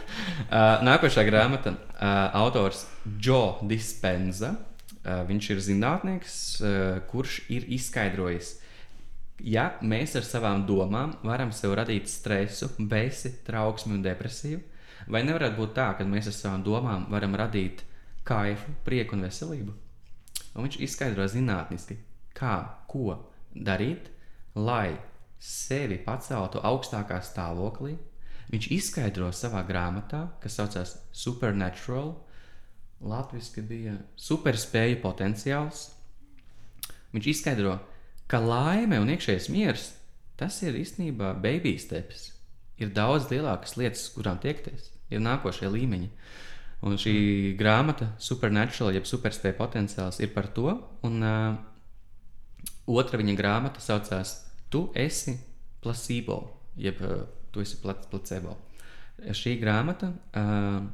Uh, nākošā grāmata uh, autors Joe Dispenza. Uh, viņš ir zinātnieks, uh, kurš ir izskaidrojis, ja mēs ar savām domām varam sev radīt stresu, bēsi, trauksmi un depresiju, vai nevarētu būt tā, ka mēs ar savām domām varam radīt kaifu, prieku un veselību? Un viņš izskaidro zinātniski, kā, ko darīt, lai sevi paceltu augstākā stāvoklī. Viņš izskaidro savā grāmatā, kas saucās Supernatural, Latvijas bija superspēju potenciāls. Viņš izskaidro, ka laime un iekšējais miers tas ir īstenībā baby steps. Ir daudz lielākas lietas, kurām tiekties, ir nākošie līmeņi. Un šī grāmata, Supernatural, jeb superspēju potenciāls, ir par to. Un uh, otra viņa grāmata saucās Tu esi placebo, jeb uh, tu esi pla- placebo. Šī grāmata uh,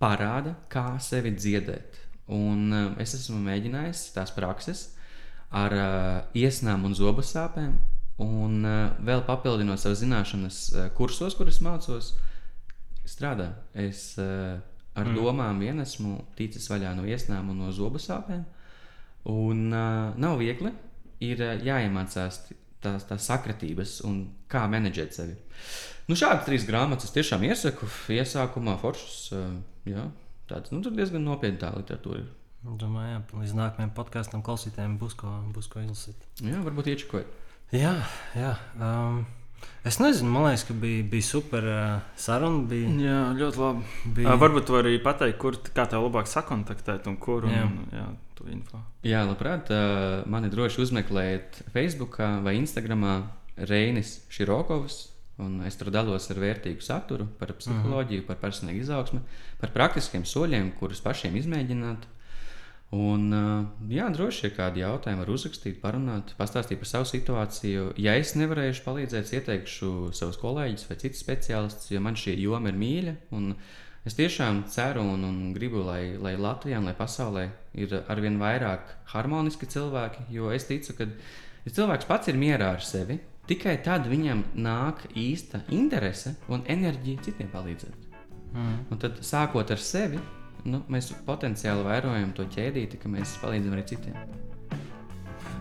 parāda, kā sevi dziedēt. Un uh, es esmu mēģinājis tās prakses ar uh, iesnām un zobu sāpēm, un uh, vēl papildinot savas zināšanas uh, kursos, kurus mācos, strādā. Es uh, ar mm. domām vien esmu ticis vaļā no iesnām un no zobu sāpēm. Un uh, nav viegli. Ir uh, jāiemācās tās, tās sakritības un kā menedžēt sevi. Nu, šādas trīs grāmatas es tiešām iesaku. Iesākumā foršas, uh, jā, tāds, nu, diezgan nopietna tā literatūra. ir. Domāju, jā, līdz nākamajam podkāstam klausītājiem būs ko, būs ko izlasīt. Jā, varbūt iečakot. Jā, jā. Um, es nezinu, man liekas, ka bija, bija super uh, saruna. Bija, Jā, ļoti labi. bija, Uh, varbūt tu vari pateikt, kur, kā tev labāk sakontaktēt un kur. Un, Jā. un, jā, tu info. Jā, labprāt, uh, mani droši uzmeklējiet Facebook vai Instagram Reinis Širokovs. Un es tur dalos ar vērtīgu saturu par psiholoģiju, par personīgu izaugsmu, par praktiskiem soļiem, kurus pašiem izmēģināt. Un, uh, jā, droši vien kādi jautājumi var uzrakstīt, parunāt, pastāstīt par savu situāciju. Ja es nevarēšu palīdzēt, ieteikšu savus kolēģus vai citus speciālistus, jo man šī joma ir mīļa. un Es tiešām ceru un, un gribu, lai, lai Latvijā un lai pasaulē ir arvien vairāk harmoniski cilvēki, jo es ticu, ka ja cilvēks pats ir mierā ar sevi, tikai tad viņam nāk īsta interese un enerģija citiem palīdzēt. Mm. Un tad, sākot ar sevi, nu, mēs potenciāli vērojam to ķēdīti, ka mēs palīdzam arī citiem.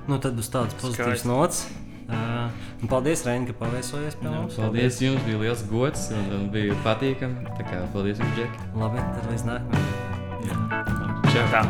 Nu, tad uz tādas pozitīvas nots. Uh, un paldies, Reini, ka paviesojies pie mums. Paldies jums, bija liels gods un, un bija patīkami. Tā kā paldies jums, Džek. Labi, tad līdz nākamajam. Čau! Tā.